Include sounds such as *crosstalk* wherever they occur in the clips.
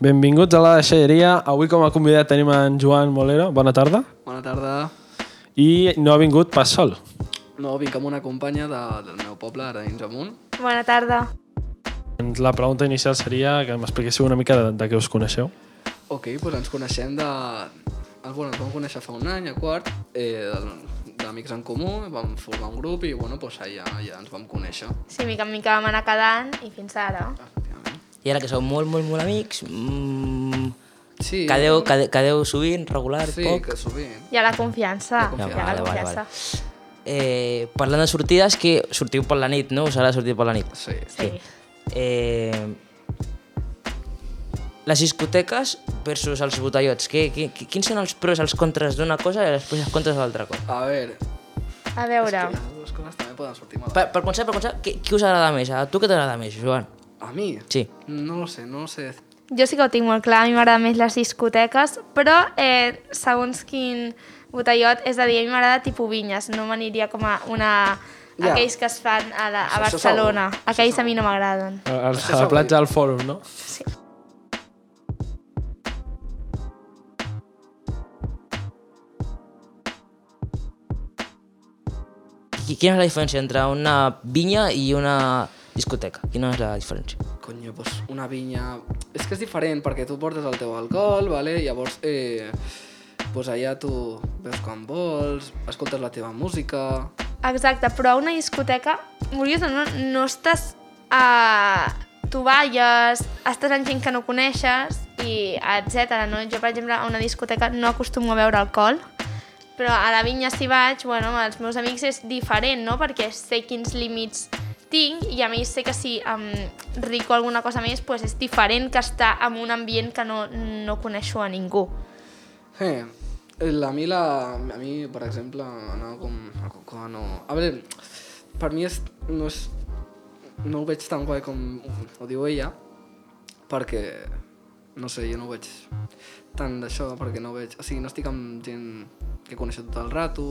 Benvinguts a la deixalleria. Avui com a convidat tenim en Joan Molero. Bona tarda. Bona tarda. I no ha vingut pas sol. No, vinc amb una companya de, del meu poble, ara dins amunt. Bona tarda. Doncs La pregunta inicial seria que m'expliquéssiu una mica de, de què us coneixeu. Ok, doncs ens coneixem de... ah, Bueno, ens vam conèixer fa un any, a quart, eh, de- d'amics en comú, vam formar un grup i, bueno, doncs allà ja ens vam conèixer. Sí, mica en mica vam anar quedant i fins ara. Efectivament. I ara que sou molt, molt, molt amics, mmm, Sí, quedeu, quedeu, quedeu sovint, regular, sí, poc? que sovint. Hi ha la confiança. Hi confiança. la Vale, vale, confiança. Eh, parlant de sortides, que sortiu per la nit, no? Us agrada sortir per la nit. Sí. Sí. Eh, les discoteques versus els botellots, que, que, que, quins són els pros els contres d'una cosa i després els contres de l'altra cosa? A veure, A és veure, que les dues coses també poden sortir mal. Per, per començar, per començar, què, què us agrada més? A tu què t'agrada més, Joan? A mi? Sí. No lo sé, no lo sé. jo sí que ho tinc molt clar, a mi m'agraden més les discoteques, però eh, segons quin botellot, és a dir, a mi m'agrada tipus vinyes, no m'aniria com a una... Ja. aquells que es fan a, la, a Barcelona. Aquells a mi no m'agraden. A, la platja del fòrum, no? Sí. Qui- Quina és la diferència entre una vinya i una discoteca? Quina és la diferència? Conyo, doncs una vinya... És que és diferent perquè tu portes el teu alcohol, vale? llavors eh, doncs allà tu veus quan vols, escoltes la teva música... Exacte, però a una discoteca, vulguis o no, no estàs a... Tu balles, estàs amb gent que no coneixes i etc. No? Jo, per exemple, a una discoteca no acostumo a beure alcohol, però a la vinya si vaig, bueno, amb els meus amics és diferent, no? Perquè sé quins límits tinc i a més sé que si em rico alguna cosa més, pues és diferent que estar en un ambient que no, no coneixo a ningú. Eh, a mi, la, a mi, per exemple, anar com a Cocoa no... A veure, per mi és, no és... No ho veig tan guai com ho diu ella, perquè, no sé, jo no ho veig tant d'això, perquè no veig... O sigui, no estic amb gent que coneixo tot el rato,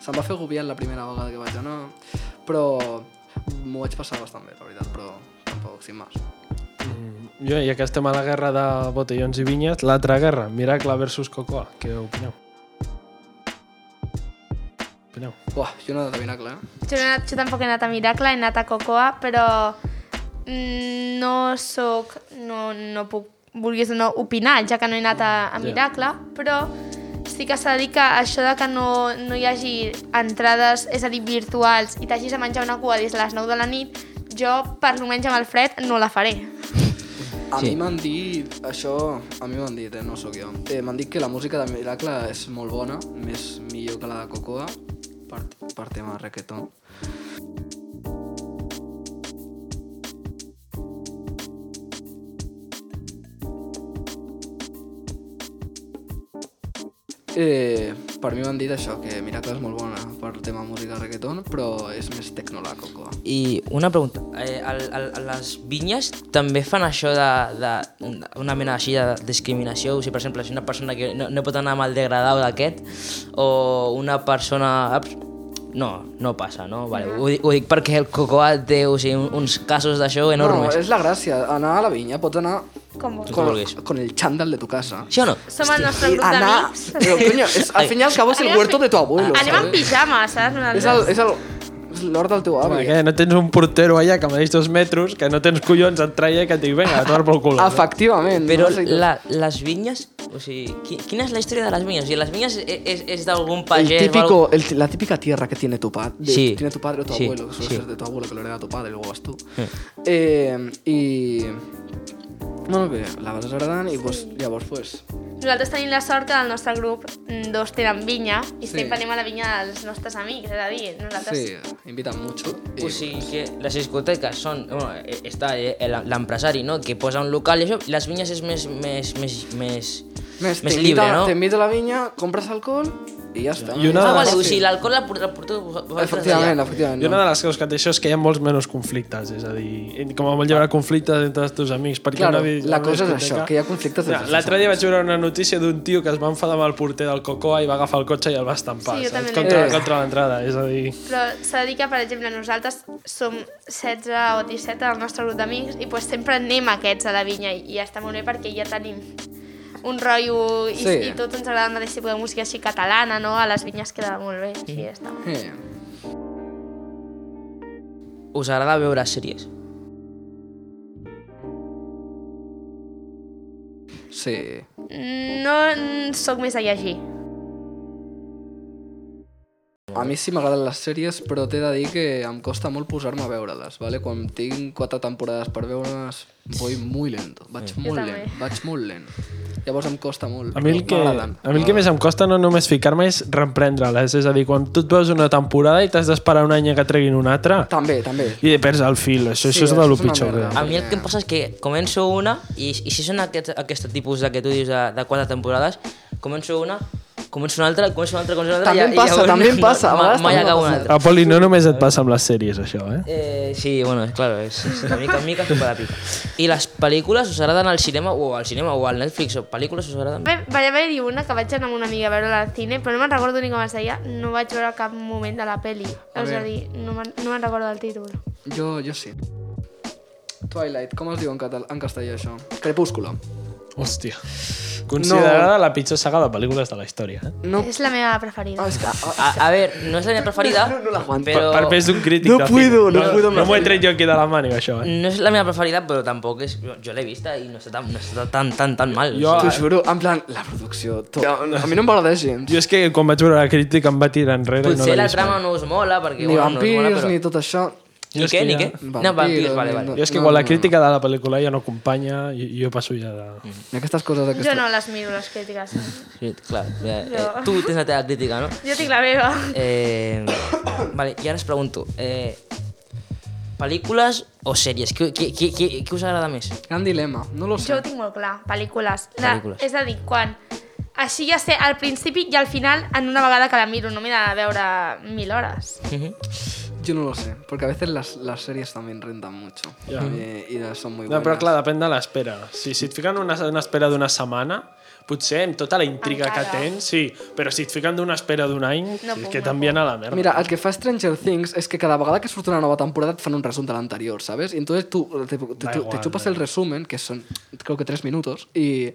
se'm va fer agobiant la primera vegada que vaig anar, però m'ho vaig passar bastant bé, la veritat, però tampoc, sin más. Mm, Jo, ja que estem a la guerra de botellons i vinyes, l'altra guerra, Miracle versus Cocoa. Què opineu? Opineu? Uah, jo no he anat a Miracle, eh? Jo, no he anat, jo tampoc he anat a Miracle, he anat a Cocoa, però mm, no sóc, no, no puc, vulguis o no, opinar, ja que no he anat a, a. Miracle, però sí que s'ha de dir que això de que no, no hi hagi entrades, és a dir, virtuals, i t'hagis de menjar una cua des de les 9 de la nit, jo, per almenys amb el fred, no la faré. A Sí. mi m'han dit, això, a mi m'han dit, eh, no sóc jo, eh, m'han dit que la música de Miracle és molt bona, més millor que la de Cocoa, per, per tema reggaeton. Eh, per mi m'han dit això, que Miracle és molt bona per tema música reggaeton, però és més tecno la Cocoa. I una pregunta, eh, el, el, les vinyes també fan això de, de una mena així de discriminació? O sigui, per exemple, si una persona que no, no pot anar amb el degradau d'aquest o una persona... No, no passa, no? Vale, ho, dic- ho dic perquè el Cocoa té o sigui, un- uns casos d'això No, enormes. és la gràcia, anar a la vinya, pots anar Com vols. con, con el chándal de tu casa. Sí o no? Som el nostre grup anar... d'amics. Però, coño, es, al fin y al cabo es el huerto de tu abuelo, Anem en pijama, saps? És el, és el, és l'hort del teu Home, avi. que no tens un portero allà que medeix dos metres, que no tens collons et traia que et dic, vinga, a tomar pel cul. Efectivament. Però no sé, la, les vinyes, o sigui, qui, quina és la història de les vinyes? O sigui, les vinyes és, és, és d'algun pagès... típico, el, la típica tierra que tiene tu padre, Sí. tiene tu padre o tu Sí, abuelo, que suele sí. ser de tu abuelo, que lo hereda tu padre y luego vas tú. Eh, I... Bueno, bé, la vas agradant i pues, llavors, pues, Nosaltres tenim la sort que del nostre grup mm, dos tenen vinya i Sí. sempre anem a la vinya dels nostres amics, és a dir, nosaltres... sí, invitan mucho. O sigui que les discoteques són... Bueno, eh, està eh, el- l'empresari, no?, que posa un local i això, les vinyes és més, més, més, més, Més, més llibre, no? T'invita a la vinya, compres alcohol i ja està. I una Ah, vale, les- o sigui, l'alcohol la, la porteu vosaltres Efectivament, allà. efectivament. I una de les coses que té això és que hi ha molts menys conflictes, és a dir, com a molt hi haurà conflictes entre els teus amics. Perquè Claro, una, la una cosa és això, que hi ha conflictes Ja, L'altre dia vaig veure una notícia d'un tio que es va enfadar amb el porter del Cocoa i va agafar el cotxe i el va estampar, Sí, saps? Contra, vist. contra l'entrada, és a dir... Però s'ha de dir que, per exemple, nosaltres som 16 o 17 del nostre grup d'amics i pues, sempre anem aquests a la vinya i, i ja està molt bé perquè ja tenim un rotllo i, Sí. i tots ens agrada el mateix tipus de música així catalana, no? A les vinyes queda molt bé i ja està. Eh, Us agrada veure sèries? sí. No mm, sóc més a llegir. A mi sí m'agraden les sèries, però t'he de dir que em costa molt posar-me a veure-les, ¿vale? Quan tinc quatre temporades per veure-les, voy muy lento. Vaig molt també. lent, vaig molt lent. Llavors em costa molt. A mi, el que, a mi el que més em costa no només ficar-me és reprendre-les. És a dir, quan tu et veus una temporada i t'has d'esperar un any a que treguin una altra També, també. i perds el fil. Això, Sí, això és de lo pitjor. Que... A mi el que em passa és que començo una i, i si són aquest, aquest tipus de que tu dius de, de quatre temporades, començo una, començo una altra, començo una altra, començo una altra... També em i passa, llavors també em no- passa, vegades Mai també acabo una altra. A Poli, no només et passa amb les sèries, això, eh? Eh, sí, bueno, claro, és, és una mica, una mica super èpic. I les pel·lícules us agraden al cinema o al cinema o al Netflix o pel·lícules us agraden? Va, va haver-hi una que vaig anar amb una amiga a veure al cine, però no me'n recordo ni com es deia, no vaig veure cap moment de la peli. A és a dir, no me'n no me'n recordo del títol. Jo, jo sí. Twilight, com es diu en, català, en castellà això? Crepúsculo. Hòstia. Considerada la pitjor saga de pel·lícules de la història. Eh? No, És la meva preferida. ah, és que... Ah, A, a veure, no és la meva preferida, No, no l'aguanto. Per, però... per pes d'un crític No de puedo, cine. no puedo No m'ho he tret jo aquí de la màniga, això, eh? No és la meva preferida, però tampoc és... Jo, jo l'he vista i no està tan, no està tan, tan, tan mal. Jo- T'ho juro, en plan, la producció... To... A mi no m'agrada gens. Jo és que quan vaig veure la crítica em va tirar enrere i no Potser l'he la vist trama no us mola, perquè... Ni bueno, no mola, vampirs, però... ni tot això. Ni és què, que ni ja- què? No, vampirs, vale, vale. Jo és que No, quan la crítica de la pel·lícula ja no acompanya, jo, jo passo ja de... I aquestes coses... Jo Aquestes... no les miro, les crítiques. Sí, clar. Eh, eh, Jo. tu tens la teva crítica, no? Jo tinc la meva. Eh, vale, i ara us pregunto, eh, pel·lícules o sèries? Què, què, què, què, què us agrada més? Gran dilema, no lo sé. Jo ho tinc molt clar, pel·lícules. La, Pel·lícules. És a dir, quan... Així ja sé al principi i al final en una vegada que la miro, no m'he de veure mil hores. Mhm. Yo no lo sé, porque a veces las, las series también rentan mucho. Ya. Y, y son muy No, buenas. però clar, depèn de l'espera. Si, si et fiquen una, una espera d'una setmana, potser amb tota la intriga Encara. que tens, sí, però si et fiquen d'una espera d'un any, No és puc, que no t'envien a la merda. Mira, el que fa Stranger Things es que cada vegada que surt una nueva temporada te fan un resumen de la anterior, ¿sabes? Y entonces tú te, te- Da te igual, chupas da el resumen, que son creo que tres minutos, y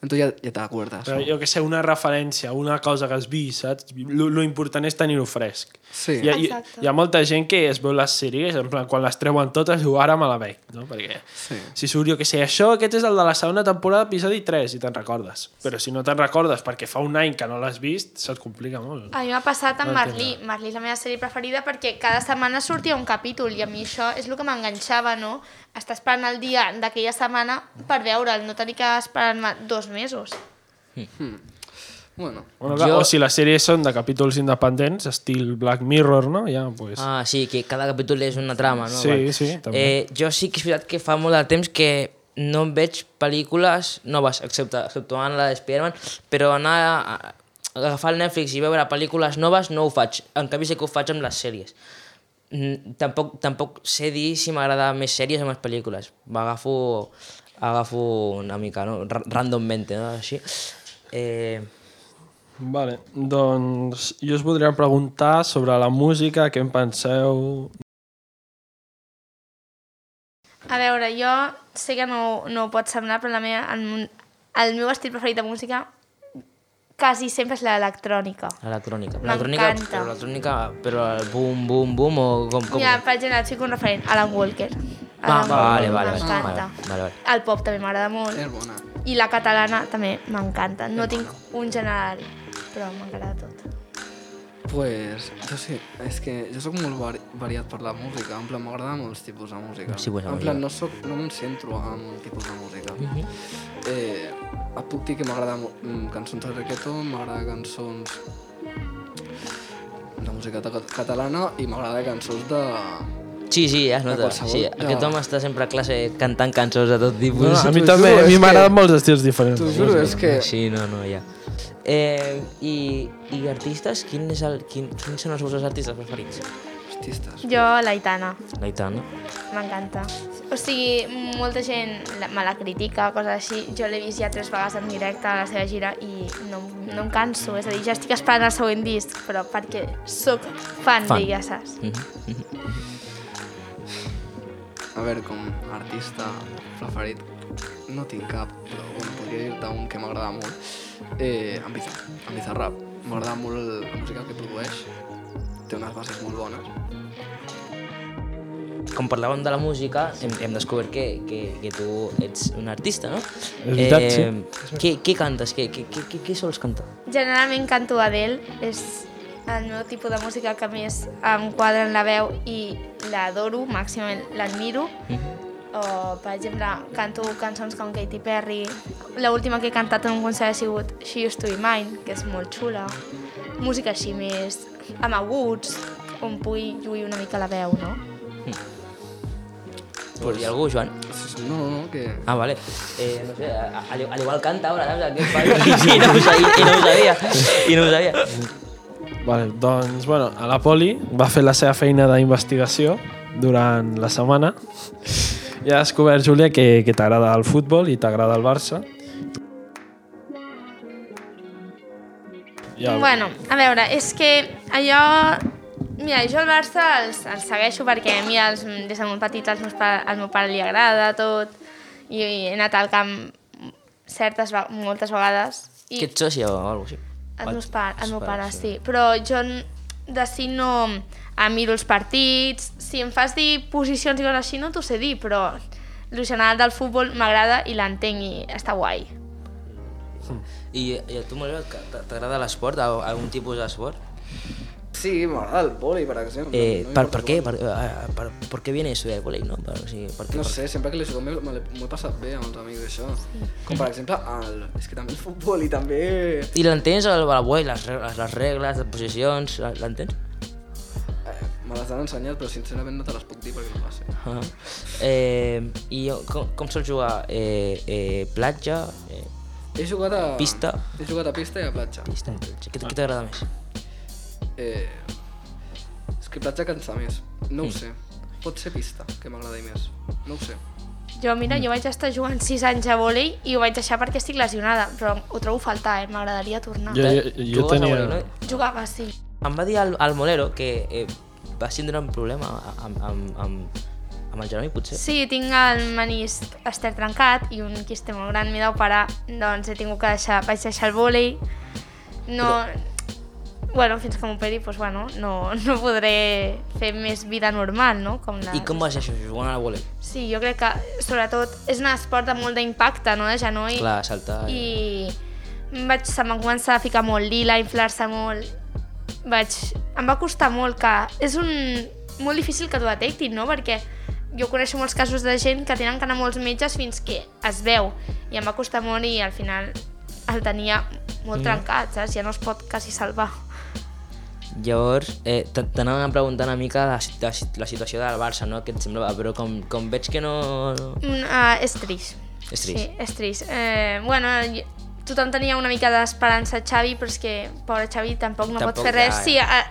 entonces ya, ya te acuerdas. Però jo que sé, una referència, una cosa que has vist, saps? Lo, lo important és tenir-ho fresc. Sí. Hi ha, hi, hi ha molta gent que es veu les sèries, en plan, quan les treuen totes, diu, ara me la veig, no? Perquè Sí. si surt, jo que sé, això, aquest és el de la segona temporada, episodi 3, i te'n recordes. Però si no te'n recordes perquè fa un any que no l'has vist, se't complica molt. A mi m'ha passat amb No Marlí. Marlí és la meva sèrie preferida perquè cada setmana sortia un capítol i a mi això és el que m'enganxava, no? Estar esperant el dia d'aquella setmana per veure'l, no tenir que esperar-me dos mesos. Bueno, Bueno, clar, Jo- O si les sèries són de capítols independents, estil Black Mirror, no? Ja, pues... Ah, sí, que cada capítol és una trama, no? Sí, Vale. sí, també. Eh, jo sí que és veritat que fa molt de temps que no veig pel·lícules noves, excepte, exceptuant la de Spider-Man, però anar a, a agafar el Netflix i veure pel·lícules noves no ho faig. En canvi sí que ho faig amb les sèries. Mm, tampoc, tampoc sé dir si m'agrada més sèries o més pel·lícules. M'agafo agafo una mica, no? Ra- Randommente, no? Així. Eh, Vale, doncs jo us voldria preguntar sobre la música, què en penseu... A veure, jo sé que no, no ho pot semblar, però la meva, el, el meu estil preferit de música quasi sempre és l'electrònica. L'electrònica. L'electrònica, però l'electrònica, però el boom, boom, boom, o com... com Mira, per exemple, et fico un referent, Alan Walker. Ah, Alan vale, vale, M'encanta. vale, vale, vale. El pop també m'agrada molt. es buena. I la catalana també m'encanta. No tinc un general, però m'agrada tot. Pues, jo sí, és que jo sóc molt vari variat per la música, en plan m'agrada molts tipus de música. Sí, pues, en plan no, soc, no em centro en un tipus de música. eh, et puc dir que m'agrada mm, cançons de reggaeton, m'agrada cançons de música ta- catalana i m'agrada cançons de... Sí, sí, ja es nota. Sí, aquest home està sempre a classe cantant cançons de tot tipus. No, no, a mi també, a mi m'agraden que- molts estils diferents. T'ho juro, és que... Sí, no, no, ja. Eh, i, I artistes, quin és el, quin, quins són els vostres artistes preferits? Artistes. Jo, l'Aitana. L'Aitana. M'encanta. O sigui, molta gent la- me la critica, coses així. Jo l'he vist ja tres vegades en directe a la seva gira i no, no em canso. És a dir, ja estic esperant el següent disc, però perquè sóc fan, Fan. d'ella, saps? Mm -hmm. A veure, com a artista preferit, no tinc cap, però bueno, podria dir-te un que m'agrada molt. Eh, en Bizarrap. En Bizarrap. M'agrada molt la música que produeix. Té unes bases molt bones. Com parlàvem de la música, hem, hem descobert que, que, que tu ets un artista, no? És veritat, sí. Què, què cantes? Què, què, què, què, què sols cantar? Generalment canto Adele, és el meu tipus de música que més em quadra en la veu i l'adoro, màximament l'admiro. O, per exemple, canto cançons com Katy Perry. L'última que he cantat en un concert ha sigut She Used To Be Mine, que és molt xula. Música així més amb aguts, on pugui lluir una mica la veu, no? Pues, hi ha algú, Joan? No, no, no, que... Ah, vale. Eh, no sé, a- al, al igual canta ahora, ¿sabes? Aquest paio. I, no ho sabia, I no ho sabia. I no ho sabia. Vale, doncs, bueno, a la Poli va fer la seva feina d'investigació durant la setmana i ha descobert, Júlia, que, que t'agrada el futbol i t'agrada el Barça. Ja, Bueno, a veure, és que allò... Mira, jo el Barça el, el segueixo perquè a mi els, des de molt petit els meus al meu pare li agrada tot i he anat al camp certes, moltes vegades i Que ets soci o alguna cosa així? El, meus pa, el meu pare, pares, sí. Però jo de si no em miro els partits, si em fas dir posicions i coses així no t'ho sé dir, però el general del futbol m'agrada i l'entenc i està guai. I, i a tu, t- t'agrada l'esport? Al- Algun tipus d'esport? Sí, m'agrada el vòlei, per exemple. Eh, No per, per què? Per, eh, per, per què viene eso de volei, no? Per, o sigui, per què? No per... sé, sempre que l'he jugat m'ho he passat bé amb els amics d'això. Com per exemple, el... és que també el futbol i també... I l'entens, el, el boi, les, regles, les regles, les posicions, l'entens? Eh, me les han ensenyat, però sincerament no te les puc dir perquè no les sé. Uh -huh. eh, I com, com sols jugar? Eh, eh, platja? Eh, He jugat a... Pista. He jugat a pista i a platja. pista? Què, què t'agrada més? Eh... És que platja cansa més. No ho sé. Pot ser pista, que m'agrada més. No ho sé. Jo, mira, jo vaig estar jugant 6 anys a vòlei i ho vaig deixar perquè estic lesionada, però ho trobo a faltar, eh? M'agradaria tornar. Jo, jo, jo a tenia... vòlei, no? Jugava, sí. Em va dir el, el Molero que eh, va tindre un problema amb, amb, amb, amb el Jeroni, potser? Sí, tinc el menisc ester trencat i un quiste molt gran, m'he d'operar, doncs he tingut que deixar, vaig deixar el vòlei. No... Bueno, fins que m'operi, doncs, bueno, no, no podré fer més vida normal, no? Com la... I com va ser això, jugant al vòlei? Sí, jo crec que, sobretot, és un esport de molt d'impacte, no?, de genoll. Clar, saltar... I vaig, se m'ha començat a ficar molt lila, a inflar-se molt. Vaig... Em va costar molt que... És un... molt difícil que t'ho detectin, no? Perquè jo coneixo molts casos de gent que tenen que anar a molts metges fins que es veu. I em va costar molt i al final el tenia molt trencat, saps? Ja no es pot quasi salvar. Llavors, eh, t- t'anàvem a preguntar una mica la, la, la situació del Barça, no? Què et semblava? Però com, com veig que no... no... Uh, és trist. És trist. Sí, és trist. Eh, bueno, tothom tenia una mica d'esperança a Xavi, però és que, pobre Xavi, tampoc no Tampoc, pot fer res ja, si a,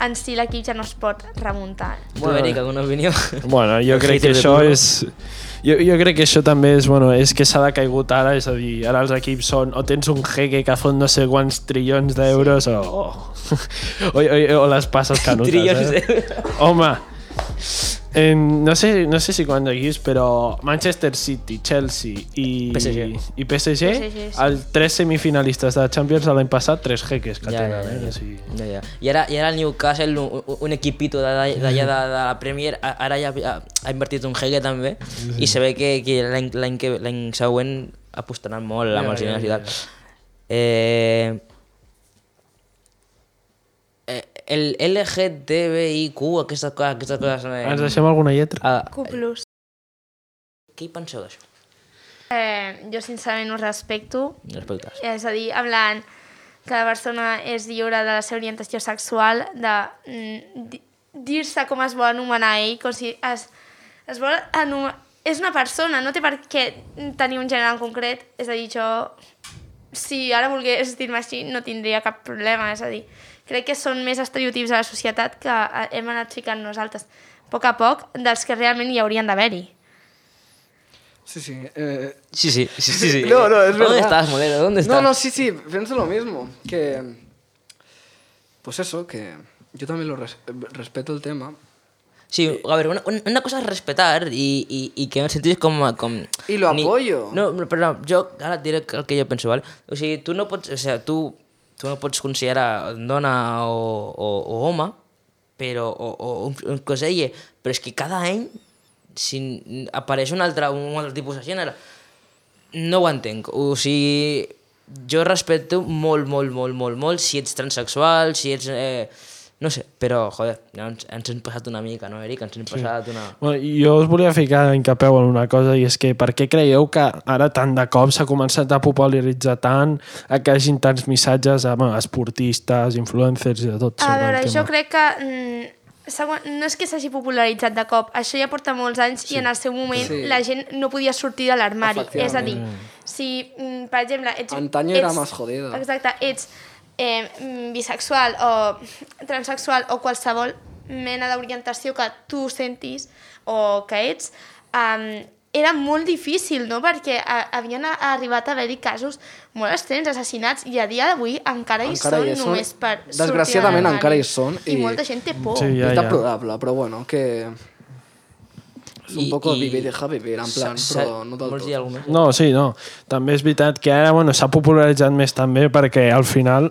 en si l'equip ja no es pot remuntar. Tu, Eric, alguna opinió? Bueno, jo *laughs* crec que això és... Jo, jo crec que això també és, bueno, és que s'ha de caigut ara, és a dir, ara els equips són o tens un jeque que fot no sé quants trillons d'euros o, o, *laughs* o, o, o les passes canutes. Trillons eh? Home, en, no, sé, no sé si quants equips, però Manchester City, Chelsea i PSG. i PSG, PSG, sí. els tres semifinalistes de Champions de l'any passat, tres jeques que Ja, ja, tenen. ja, Eh? O sigui, ja, ja. I, ara, I ara el Newcastle, un, un equipito d'allà de, de, de, de la Premier, ara ja ha, ha invertit un jeque també i se ve que, que l'any següent apostaran molt amb Ja, els ja, diners i ja, tal. Eh, eh, el LGTBIQ, aquestes coses... Aquestes coses eh, ens deixem alguna lletra? ah, Q+. què hi penseu d'això? Eh, jo sincerament ho respecto. Respecte. És a dir, hablant que la persona és lliure de la seva orientació sexual, de mm, di- dir-se com es vol anomenar ell, com si es, es vol anomenar... És una persona, no té per què tenir un gènere en concret, és a dir, jo si ara volgués dir-me així no tindria cap problema, és a dir, crec que són més estereotips a la societat que eh, hem anat ficant nosaltres a poc a poc dels que realment hi haurien d'haver-hi. Sí, sí. Eh, Sí, sí, sí, sí. sí. No, no, es ¿Dónde verdad. estás, Molero? ¿Dónde estás? No, no, sí, sí, pienso lo mismo. Que. Pues eso, que yo también lo res- respeto el tema. Sí, a ver, una, una cosa es respetar y, y, y que sentido es como... com, Y lo apoyo. No, no, però no, jo ara et diré el que jo penso, ¿vale? O sigui, tu no pots, o sigui, tu, tu no pots considerar dona o, o, o home, però, o, o un, un cosella, però és que cada any si apareix un altre, un altre tipus de gènere, no ho entenc. O sigui, jo respeto molt, molt, molt, molt, molt si ets transexual, si ets... Eh, no sé, però, joder, ja ens, ens hem passat una mica, no, Eric? Ens hem passat una... Bueno, jo us volia ficar en capeu en una cosa i és que per què creieu que ara tant de cop s'ha començat a popularitzar tant a que hagin tants missatges a bueno, esportistes, influencers i de tot A veure, jo crec que mm, no és que s'hagi popularitzat de cop, això ja porta molts anys sí. i en el seu moment Sí. sí. la gent no podia sortir de l'armari. És a dir, si, mm, per exemple, ets... Antaño era ets- más jodido. Exacte, ets eh, mm, bisexual o transexual o qualsevol mena d'orientació que tu sentis o que ets, um, era molt difícil, no? Perquè a, havien a- arribat a haver-hi casos molt extrems, assassinats, i a dia d'avui encara hi Encara són hi són. només per Desgraciadament encara hi són, I, i- molta gent té por. Sí, ja, es ja. deplorable, pero bueno, que. Es un I- poco i- deja vivir, en plan, però no del dir tot. més? No, sí, no. També és veritat que ara bueno, s'ha popularitzat més també perquè al final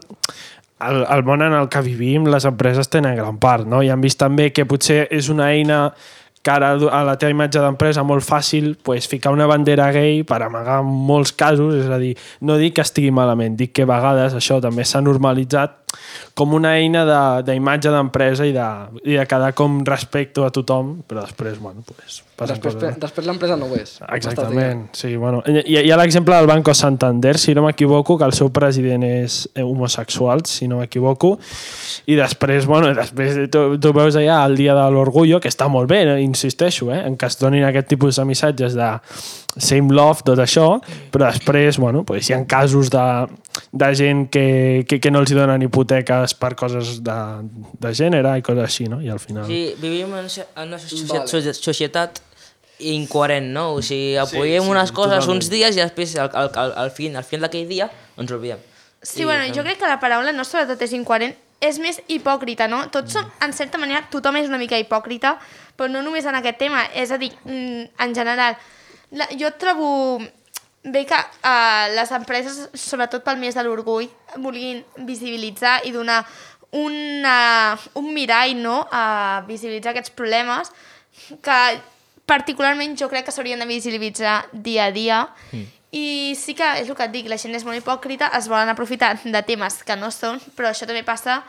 el, el món en el que vivim les empreses tenen gran part, no? I han vist també que potser és una eina que ara a la teva imatge d'empresa molt fàcil pues, ficar una bandera gay per amagar molts casos, és a dir, no dic que estigui malament, dic que a vegades això també s'ha normalitzat com una eina de- d'imatge d'empresa i, de, i de quedar com respecte a tothom, però després, bueno, pues, passen Després, coses. després l'empresa no ho és. Exactament, sí, bueno. Hi, hi ha l'exemple del Banco Santander, si no m'equivoco, que el seu president és eh, homosexual, si no m'equivoco, i després, bueno, després tu, tu veus allà el dia de l'orgullo, que està molt bé, eh, insisteixo, eh, en què es donin aquest tipus de missatges de same love, tot això, però després, bueno, pues hi ha casos de, de gent que, que, que no els donen hipoteques per coses de, de gènere i coses així, no? I al final... Sí, vivim en en una societat, Vale. societat incoherent, no? O sigui, apoyem sí, unes coses totalment. uns dies i després al, al, al, al, fin, al final d'aquell dia ens oblidem. Sí, I bueno, fem- jo crec que la paraula no sobretot és incoherent, és més hipòcrita, no? Tots som, en certa manera, tothom és una mica hipòcrita, però no només en aquest tema, és a dir, mm, en general. La, jo trobo bé que uh, les empreses, sobretot pel mes de l'orgull, vulguin visibilitzar i donar una, un mirall no? a visibilitzar aquests problemes que particularment jo crec que s'haurien de visibilitzar dia a dia mm. i sí que és el que et dic, la gent és molt hipòcrita, es volen aprofitar de temes que no són, però això també passa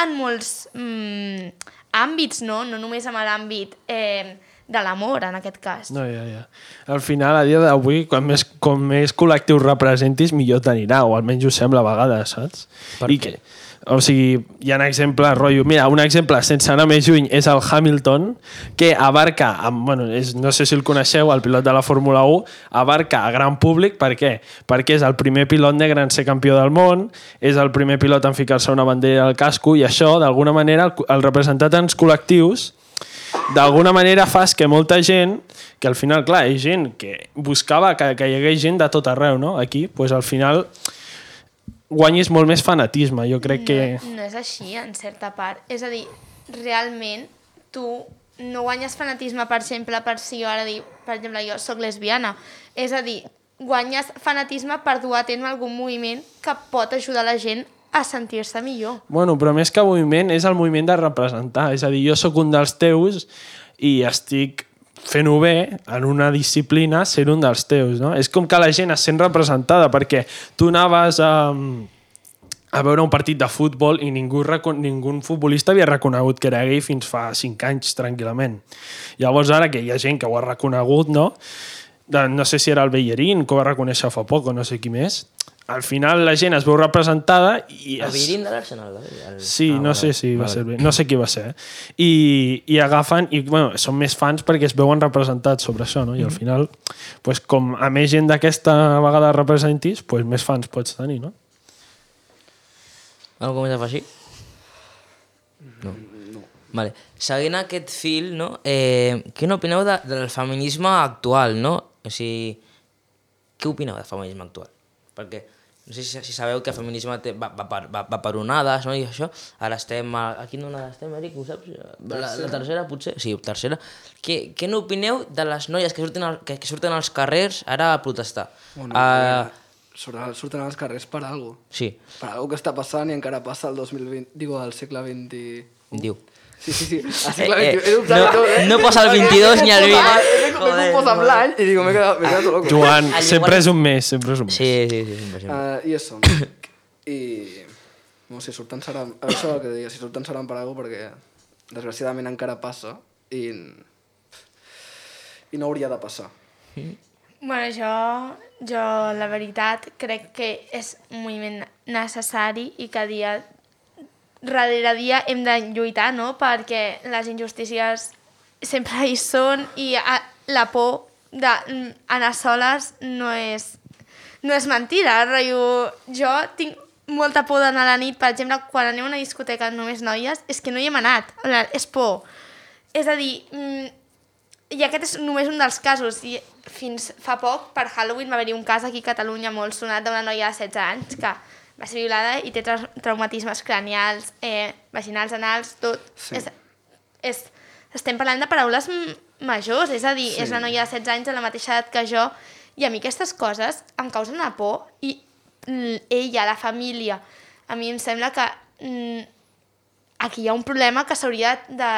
en molts mm, àmbits, no? No només en l'àmbit eh, de l'amor, en aquest cas. No, ja, ja. Al final, a dia d'avui, quan més, com més col·lectius representis, millor t'anirà, o almenys ho sembla a vegades, saps? Per I què? que, o sigui, hi ha exemples, rotllo... Mira, un exemple, sense anar més lluny, és el Hamilton, que abarca, amb, bueno, és, no sé si el coneixeu, el pilot de la Fórmula 1, abarca a gran públic, per què? Perquè és el primer pilot negre en ser campió del món, és el primer pilot en ficar-se una bandera al casco, i això, d'alguna manera, el, el representar tants col·lectius, d'alguna manera fas que molta gent, que al final, clar, és gent que buscava que, que hi hagués gent de tot arreu, no? Aquí, pues al final guanyis molt més fanatisme. Jo crec que... No, no és així, en certa part. És a dir, realment, tu no guanyes fanatisme, per exemple, per si jo ara dic, per exemple, jo sóc lesbiana. És a dir, guanyes fanatisme per dur a terme algun moviment que pot ajudar la gent a sentir-se millor. Bueno, però més que moviment és el moviment de representar. És a dir, jo sóc un dels teus i estic fent-ho bé en una disciplina ser un dels teus, no? És com que la gent es sent representada perquè tu anaves a, a veure un partit de futbol i ningú, ningú futbolista havia reconegut que era gay fins fa 5 anys tranquil·lament. Llavors ara que hi ha gent que ho ha reconegut, no? No sé si era el Bellerín, que ho va reconèixer fa poc o no sé qui més, al final la gent es veu representada i El es... Virín de l'Arsenal. eh? El... Sí, Ah, no vale. sé si va Vale. ser bé. No sé qui va ser. Eh? I, I agafen... I, bueno, són més fans perquè es veuen representats sobre això, no? I al final, pues, com a més gent d'aquesta vegada representis, pues, més fans pots tenir, no? Algo més a afegir? No. no. Vale. Seguint aquest fil, no? Eh, què n'opineu de, del feminisme actual, no? O sigui, què opineu del feminisme actual? Perquè no sé si, si sabeu que el feminisme té, va, va, per, va, va per onades, no? I això, ara estem... A, a quina onada estem, Eric? Ho saps? La, la tercera, potser? Sí, tercera. Què, què n'opineu de les noies que surten, al, que, que surten als carrers ara a protestar? Bueno, uh, surten, surten als carrers per alguna cosa. sí, Per alguna que està passant i encara passa el 2020, digo, al segle XX... diu. Sí, sí, sí, segle Eh, eh, XXI. He dubtat no- tot, eh? no passa el 22 ni el 20. He Joder, confós amb l'any i digo, m'he quedat, m'he quedat loco. Joan, sempre és un mes, sempre és un mes. Sí, sí, sí, sempre, sempre. Uh, I això. I... No, si surten seran... Això que deia, si surten seran per alguna perquè desgraciadament encara passa i... I no hauria de passar. Bueno, jo, jo la veritat crec que és un moviment necessari i que dia darrere dia hem de lluitar, no? Perquè les injustícies sempre hi són i a, la por d'anar soles no és, no és mentida. Rotllo, jo tinc molta por d'anar a la nit, per exemple, quan anem a una discoteca només noies, és que no hi hem anat, és por. És a dir, mm, i aquest és només un dels casos. I fins fa poc, per Halloween, va haver-hi un cas aquí a Catalunya molt sonat d'una noia de 16 anys que va ser violada i té tra traumatismes cranials, eh, vaginals, anals, tot. Sí. És, és, estem parlant de paraules majors, és a dir, Sí. és una noia de 16 anys de la mateixa edat que jo, i a mi aquestes coses em causen una por, i ella, la família, a mi em sembla que mm, aquí hi ha un problema que s'hauria de,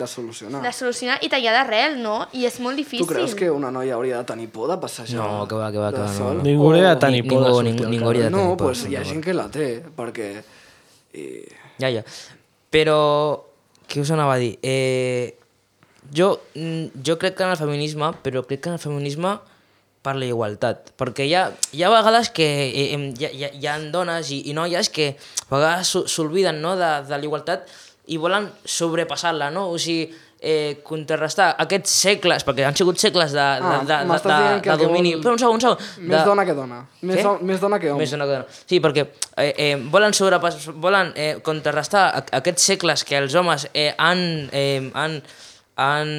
De solucionar. de solucionar i tallar d'arrel, no? I és molt difícil. Tu creus que una noia hauria de tenir por de passejar? No, que va, que va, que va, no, no. Ningú hauria de tenir Ni- por de sortir ningú- al ningú carrer. hauria de tenir No, por, pues sí, hi ha no. gent que la té, perquè... I... Ja, ja. Però, què us anava a dir? Eh, jo, mm, jo crec que en el feminisme, però crec que en el feminisme per la igualtat. Perquè hi ha, hi ha vegades que eh, hi, hi, hi ha dones i, i noies que a vegades s'o- s'olviden no, de, de la igualtat i volen sobrepassar-la, no? O sigui, eh, contrarrestar aquests segles, perquè han sigut segles de, de, Ah, de, de, de, de domini... vol- Però un segon, un segon. Més de- dona que dona. Més, do- més dona que home. més dona que dona. Sí, perquè eh, eh, volen, sobrepas volen eh, contrarrestar aquests segles que els homes eh, han, eh, han, han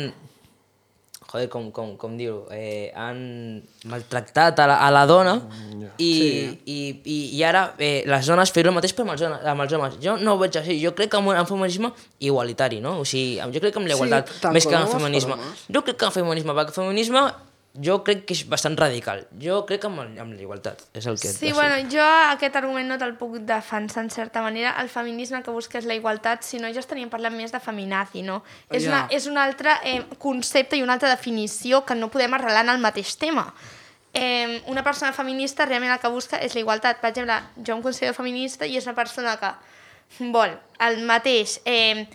joder, com, com, com dir-ho, eh, han maltractat a la, a la dona i, i, i, i ara eh, les dones fer el mateix però amb els, homes, amb els homes. Jo no ho veig així, jo crec que amb un feminisme igualitari, no? O sigui, jo crec que amb la Sí, més que per amb el per feminisme. Jo crec que amb el feminisme, perquè el feminisme jo crec que és bastant radical. Jo crec que amb, el- amb la igualtat, és el que... Sí, bueno, jo aquest argument no te'l puc defensar en certa manera. El feminisme que busca és la igualtat, si no ja estaríem parlant més de feminazi, no? És, Ja. una, és un altre eh, concepte i una altra definició que no podem arrelar en el mateix tema. Eh, una persona feminista realment el que busca és la igualtat. Per exemple, jo em considero feminista i és una persona que vol el mateix... Eh,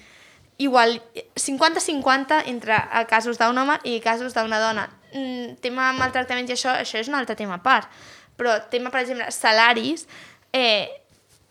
igual 50-50 entre casos d'un home i casos d'una dona. Mm, tema maltractaments i això, això és un altre tema a part. Però tema, per exemple, salaris, eh,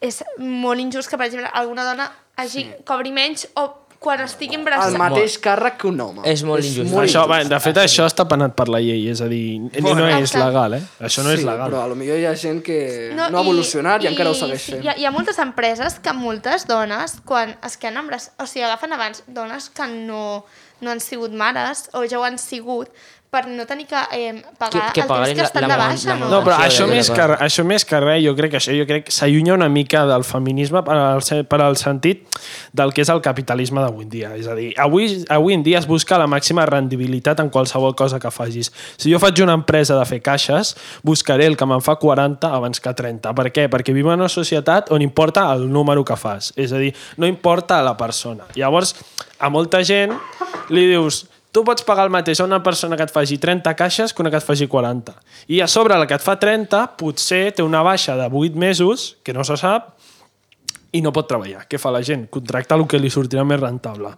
és molt injust que, per exemple, alguna dona hagi, sí. cobri menys o quan estigui El embarassada... mateix càrrec que un home. És molt injust. Això, injust. va, de fet, això està penat per la llei, és a dir, no és Exacte. legal, eh? Això no és sí, legal. però potser hi ha gent que no, ha evolucionat i, encara ho segueix fent. Hi ha, hi ha moltes empreses que moltes dones, quan es queden embarassades, o sigui, agafen abans dones que no, no han sigut mares o ja ho han sigut, per no tenir que eh, pagar Que- que el temps que la de baixa, la no? No, però això més, que, això més que res, jo crec que això jo crec s'allunya una mica del feminisme per al, per al sentit del que és el capitalisme d'avui en dia. És a dir, avui, avui en dia es busca la màxima rendibilitat en qualsevol cosa que facis. Si jo faig una empresa de fer caixes, buscaré el que me'n fa 40 abans que 30. Per què? Perquè vivim en una societat on importa el número que fas. És a dir, no importa la persona. Llavors, a molta gent li dius tu pots pagar el mateix a una persona que et faci 30 caixes que una que et faci 40. I a sobre la que et fa 30 potser té una baixa de 8 mesos, que no se sap, i no pot treballar. Què fa la gent? Contracta el que li sortirà més rentable.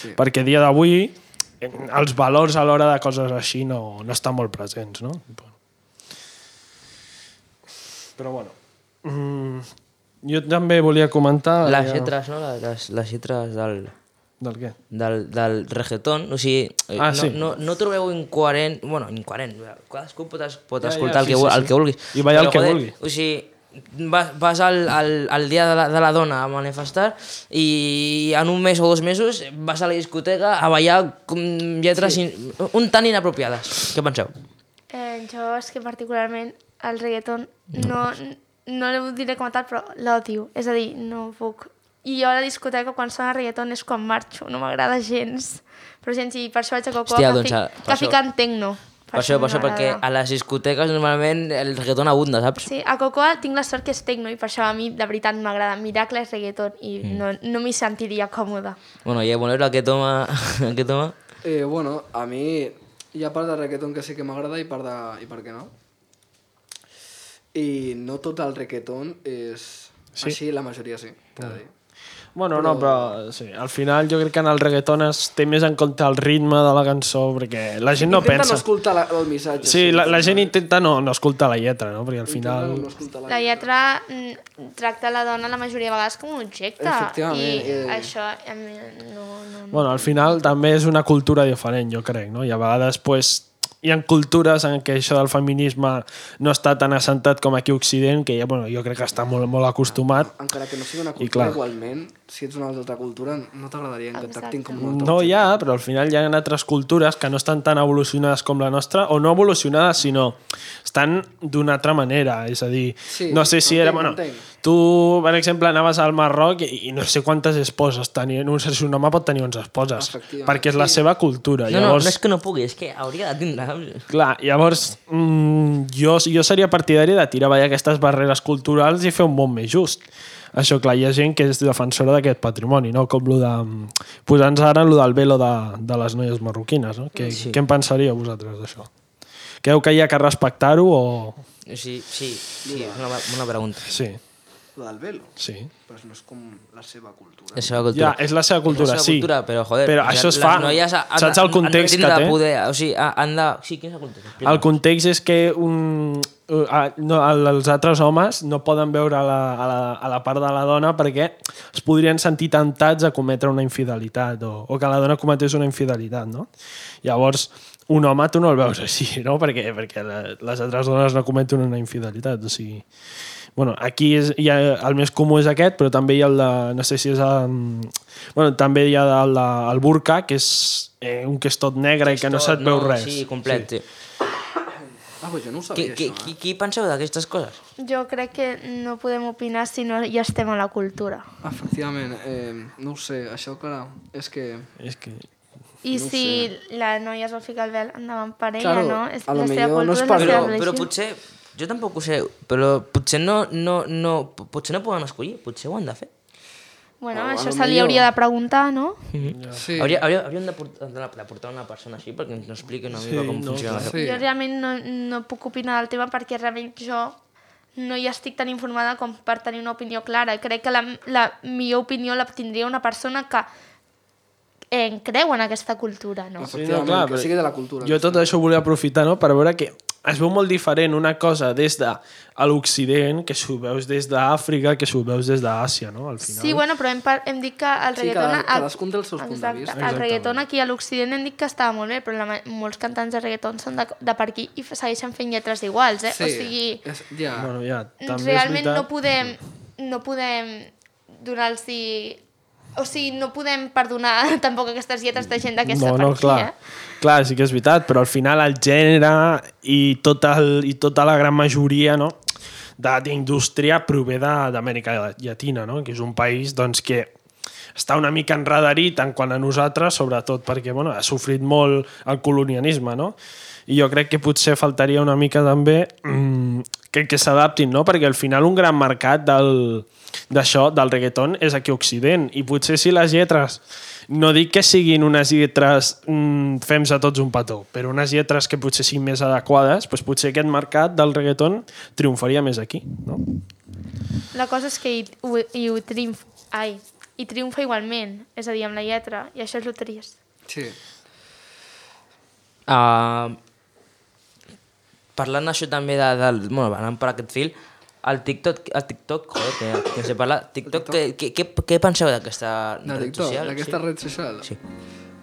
sí. Perquè a dia d'avui eh, els valors a l'hora de coses així no, no estan molt presents, no? Però bueno. Mm, jo també volia comentar... Les ja- lletres, no? Les, les lletres del, Del què? del, del reggaeton, o sigui, eh, Ah, no, sí. no, no trobeu incoherent, bueno, incoherent, cadascú pot, es- pot Ja, ja, escoltar el, sí, que, sí, vol- el sí. que vulgui. I ballar el que joder, vulgui. O sigui, vas, vas al, al, al dia de la, de la dona a manifestar i en un mes o dos mesos vas a la discoteca a ballar com lletres sí. in, un tant inapropiades. Què penseu? Eh, jo és que particularment el reggaeton no, no ho diré com a tal, però l'odio. És a dir, no puc. I jo a la discoteca quan sona reggaeton és quan marxo, no m'agrada gens. Però gens, i per això vaig a Cocoa Hòstia, que, doncs, fic, a- per que això- fiquen tecno. Per això, per això, perquè a les discoteques normalment el reggaeton abunda, saps? Sí, a Cocoa tinc la sort que és tecno i per això a mi de veritat m'agrada. Miracle és reggaeton i Mm. no, no m'hi sentiria còmoda. Bueno, i a Monero, què toma? *laughs* què toma? Eh, bueno, a mi hi ha part de reggaeton que sí que m'agrada i part de... i per què no? I no tot el reggaeton és Sí. així, la majoria sí. T'he Bueno, no, però sí, al final jo crec que en el reggaeton es té més en compte el ritme de la cançó, perquè la gent no Intenta pensa... no escoltar la, el missatge. Sí, la, la gent intenta no, no escoltar la lletra, no? Perquè al final... no la, La lletra mm, tracta la dona la majoria de vegades com un objecte. Efectivament, I eh. això a mi no... no, no. Bueno, al final també és una cultura diferent, jo crec, no? I a vegades, pues, hi ha cultures en què això del feminisme no està tan assentat com aquí a Occident, que ja, bueno, jo crec que està molt, molt acostumat. Encara que no sigui una I cultura, clar. igualment, si ets una altra cultura, no t'agradaria que et tractin com una altra. No hi ha, però al final hi ha altres cultures que no estan tan evolucionades com la nostra, o no evolucionades, sinó estan d'una altra manera. És a dir, Sí, no sé si era... Bueno, tu, per exemple, anaves al Marroc i, i no sé quantes esposes tenien. No sé si un home pot tenir 11 esposes, perquè és la sí. seva cultura. No, no, llavors, no és que no pugui, és que hauria de tindre. Clar, llavors mm, jo, jo seria partidari de tirar avall aquestes barreres culturals i fer un món més just. Això, clar, hi ha gent que és defensora d'aquest patrimoni, no? Com lo de... Posant-nos ara en lo del velo de, de les noies marroquines, no? Què, sí. què en pensaríeu vosaltres d'això? Creu que hi ha que respectar-ho o...? Sí, sí, sí, és una, una pregunta. Sí, La del velo. sí. Però no és com la seva cultura. La seva cultura. Ja, és la seva cultura, és la seva sí. cultura, però joder... Però això es fa... Noies han, Saps el context han, que han té? de poder, o sigui, han de... Sí, quin és el context? Explica. El context és que un, ah, no, els altres homes no poden veure a la, a, la, a la part de la dona perquè es podrien sentir tentats a cometre una infidelitat o, o que la dona cometés una infidelitat, no? Llavors, un home tu no el veus així, no? Perquè, perquè les altres dones no cometen una infidelitat, o sigui... Bueno, aquí és, hi ha, el més comú és aquest, però també hi ha el de, no sé si és el, bueno, també hi ha el, de, el burka, que és eh, un que és tot negre i que no se't veu res. Sí, complet, sí. Ah, però jo no ho sabia, qui, això. qui, Eh? qui penseu d'aquestes coses? Jo crec que no podem opinar si no ja estem a la cultura. Efectivament, eh, no ho sé, això, clar, és que... És que... I si la noia es vol ficar el vel, endavant per ella, Claro, no? És a lo la seva millor no és cultura, per- Però, però potser... Jo tampoc ho sé, però potser no, no, no, potser no poden escollir, potser ho han de fer. Bueno, O a això se li hauria de preguntar, no? Sí, Hauria, hauria, hauríem de portar, de, de portar una persona així perquè ens expliqui una mica com no, funciona sí. Jo realment no, no puc opinar del tema perquè realment jo no hi estic tan informada com per tenir una opinió clara. Crec que la, la millor opinió la tindria una persona que eh, creu en aquesta cultura, no? efectivament, clar, que però sigui de la cultura. Jo tot això ho volia aprofitar no? per veure que es veu molt diferent una cosa des de a l'Occident que si ho veus des d'Àfrica que si ho veus des d'Àsia, no? Al final. Sí, bueno, però hem, hem dit que el Sí, reggaeton... cada- a- cadascun té els seus punts de vista. El reggaeton aquí a l'Occident hem dit que estava molt bé, però la, molts cantants de reggaeton són de, de per aquí i segueixen fent lletres iguals, eh? Sí, O sigui, és, ja, Bueno, ja, també realment és veritat. no podem, no podem donar-los... O sigui, no podem perdonar *laughs* tampoc aquestes lletres de gent d'aquesta no, per no, aquí, clar. eh? Clar, sí que és veritat, però al final el gènere i, tot el, i tota la gran majoria no, d'indústria prové d'Amèrica Llatina, no? que és un país doncs, que està una mica enredarit en quant a nosaltres, sobretot perquè bueno, ha sofrit molt el colonialisme, no? I jo crec que potser faltaria una mica també mm, que, que s'adaptin, no? Perquè al final un gran mercat del- d'això, del reggaeton, és aquí a Occident. I potser si les lletres, no dic que siguin unes lletres mm, fems a tots un petó, però unes lletres que potser siguin més adequades, doncs potser aquest mercat del reggaeton triomfaria més aquí, no? La cosa és que hi, ho, hi, ho triomf, ai, hi triomfa igualment, és a dir, amb la lletra, i això és el trist. sí. Uh, parlant això també de, del... Bueno, anant per aquest fil, El TikTok, el TikTok, joder, que, que no sé parlar. TikTok, què, què, què, penseu d'aquesta De red TikTok, social? d'aquesta sí. red social. Sí.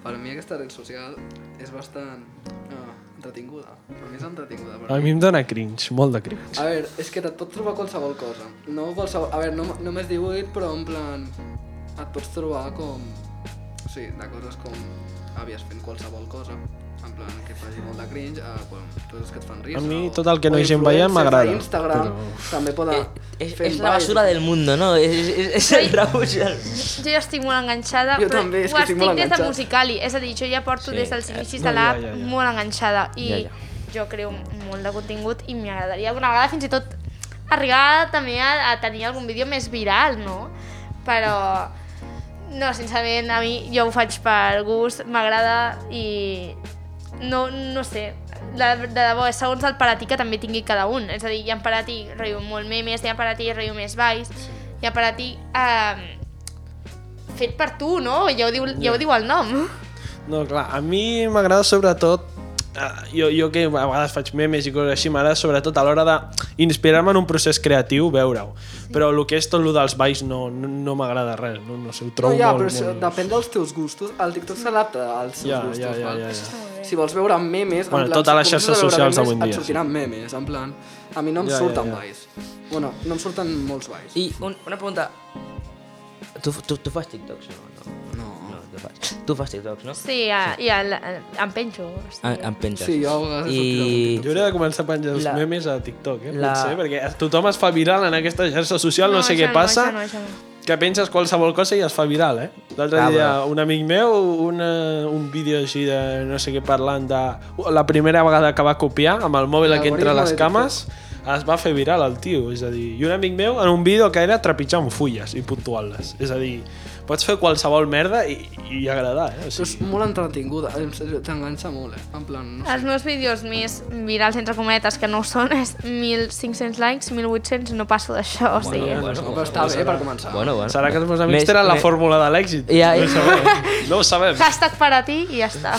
Per mi aquesta red social és bastant uh, entretinguda. Per mi és entretinguda. Per A mi em dóna cringe, molt de cringe. A veure, és que et pots trobar qualsevol cosa. No qualsevol... A veure, no, només 18, però en plan... Et pots trobar com... Sí, de coses com àvies fent qualsevol cosa. En plan, que faci molt de cringe, a quan, coses que et fan risa. A mi tot el que no hi gent veient m'agrada, a Instagram però- també poden... Eh, és, fent és la basura del mundo, no? És, és, és el rebuig. Jo ja estic molt enganxada, Jo però també, és ho que estic estic molt des de. Musicali. És a dir, jo ja porto Sí, des dels eh, inicis no, de l'app ja, ja, ja. molt enganxada i Ja, ja. jo creo molt de contingut i m'agradaria alguna vegada fins i tot arribar també a, a tenir algun vídeo més viral, no? Però no, sincerament, a mi jo ho faig per gust, m'agrada i no, no sé, de, de debò, és segons el paratí que també tingui cada un. És a dir, hi ha paratí, rotllo, molt memes, hi ha paratí, rotllo, més baix, hi ha paratí eh, fet per tu, no? Ja ho diu, ja ho diu el nom. No, clar, a mi m'agrada sobretot eh, jo, jo que a vegades faig memes i coses així, m'agrada sobretot a l'hora d'inspirar-me en un procés creatiu, veure-ho. Però el que és tot el dels balls no, no, no m'agrada res, no, no sé, ho No, trobo ja, molt, però molt... depèn dels teus gustos. El TikTok s'adapta als seus Ja, gustos, ja, ja, ja, ja. Si vols veure memes, Bueno, en plan, totes les si comences xarxes socials memes, d'avui en dia, Et sortiran memes, en plan... A mi no em Ja, ja, surten ja. balls. Bueno, no em surten molts balls. I un, una pregunta. Tu, tu, tu fas TikToks, no? No, no tu, fas. tu fas TikToks, no? Sí, a, i el, em penjo. Sí. Em, em penges. Sí, jo I... Jo hauria de començar a penjar els La- memes a TikTok, eh? la- Potser, perquè tothom es fa viral en aquesta xarxa social, no, sé això què passa, No, això no, això no. Que penses qualsevol cosa i es fa viral, eh? L'altre Ah, dia un amic meu, una, un vídeo així de no sé què parlant de... La primera vegada que va copiar amb el mòbil aquí entre les cames es va fer viral el tio, és a dir, i un amic meu en un vídeo que era trepitjant fulles i puntuant-les, és a dir, pots fer qualsevol merda i, i agradar, eh? O Però és sigui, molt entretinguda, en sèrio, t'enganxa molt, eh? En plan, no sé. Els meus vídeos més virals, entre cometes, que no ho són, és 1.500 likes, 1.800, no passo d'això, o sigui... bueno, No, però està bé per començar. Bueno, bueno. serà que els meus Més- amics tenen la més- fórmula de l'èxit. Ja, no, ja. ho sabem. no ho sabem. Hashtag per a ti i ja està.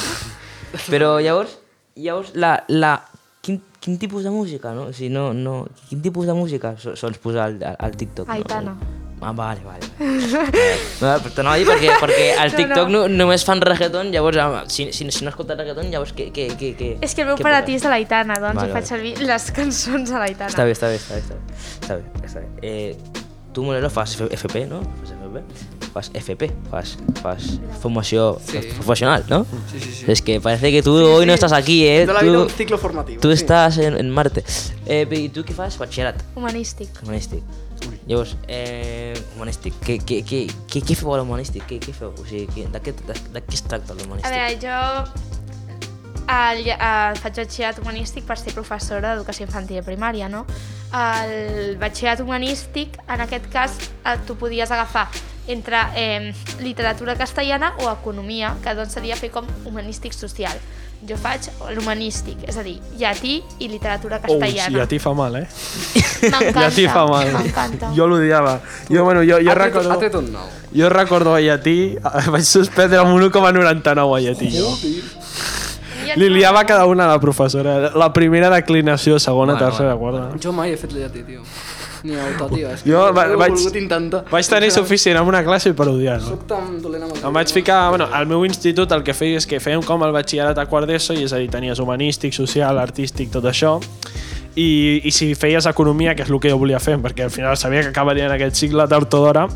Però llavors, llavors la, la, quin, quin tipus de música, no? O sigui, no, no, quin tipus de música so- sols posar al, al TikTok? Aitana. No? Ah, vale, vale. *laughs* no, però t'anava a dir perquè, perquè al No, TikTok no, no. només fan reggaeton, llavors ah, si, si, si no escoltes reggaeton, llavors què, què, què, què És que el meu què paratí poses? és de l'Aitana, doncs Vale, vale, faig servir les cançons de l'Aitana. Està bé, està bé, està bé, està bé. Està bé, està bé. Eh, tu, Moreno, fas F- FP, no? Fas FP? Fas FP, fas, fas formació Sí. professional, ¿no? Sí, sí, sí. Es que parece que tú hoy no estás aquí, ¿eh? De la vida Tú, un ciclo formativo. tú sí. estás en, en Marte. Eh, I tu què fas? Batxillerat. Humanístic. Humanístic. Llavors, eh, humanístic. Què, què, què, què, què feu a l'humanístic? Què, què feu? O sigui, què, de, què, de, de què es tracta A l'humanístic? veure, jo el, el faig batxillerat humanístic per ser professora d'educació infantil i primària, no? El batxillerat humanístic, en aquest cas, eh, tu podies agafar entre eh, literatura castellana o economia, que doncs seria fer com humanístic social. Jo faig l'humanístic, és a dir, llatí i literatura castellana. i a ti fa mal, eh? *laughs* M'encanta, ti fa mal. m'encanta. Jo l'odiava. Jo, bueno, jo, jo, Ha tret, ha recordo, tret un nou. jo recordo a llatí, *laughs* vaig suspendre amb 1,99 a llatí, jo. Li liava cada una a la professora. La primera declinació, segona, Bueno, tercera, quarta. Jo mai he fet llatí, tio. Ni auto, tio. És que Jo va- he vaig- volgut intentar. Vaig tenir suficient amb una classe per odiar-lo. Soc tan dolent amb el Em vaig ficar, bueno, al meu institut el que feia és que fèiem com el batxillerat a quart d'ESO, i és a dir, tenies humanístic, social, artístic, tot això, i, i si feies economia, que és el que jo volia fer, perquè al final sabia que acabaria en aquest cicle tard o d'hora,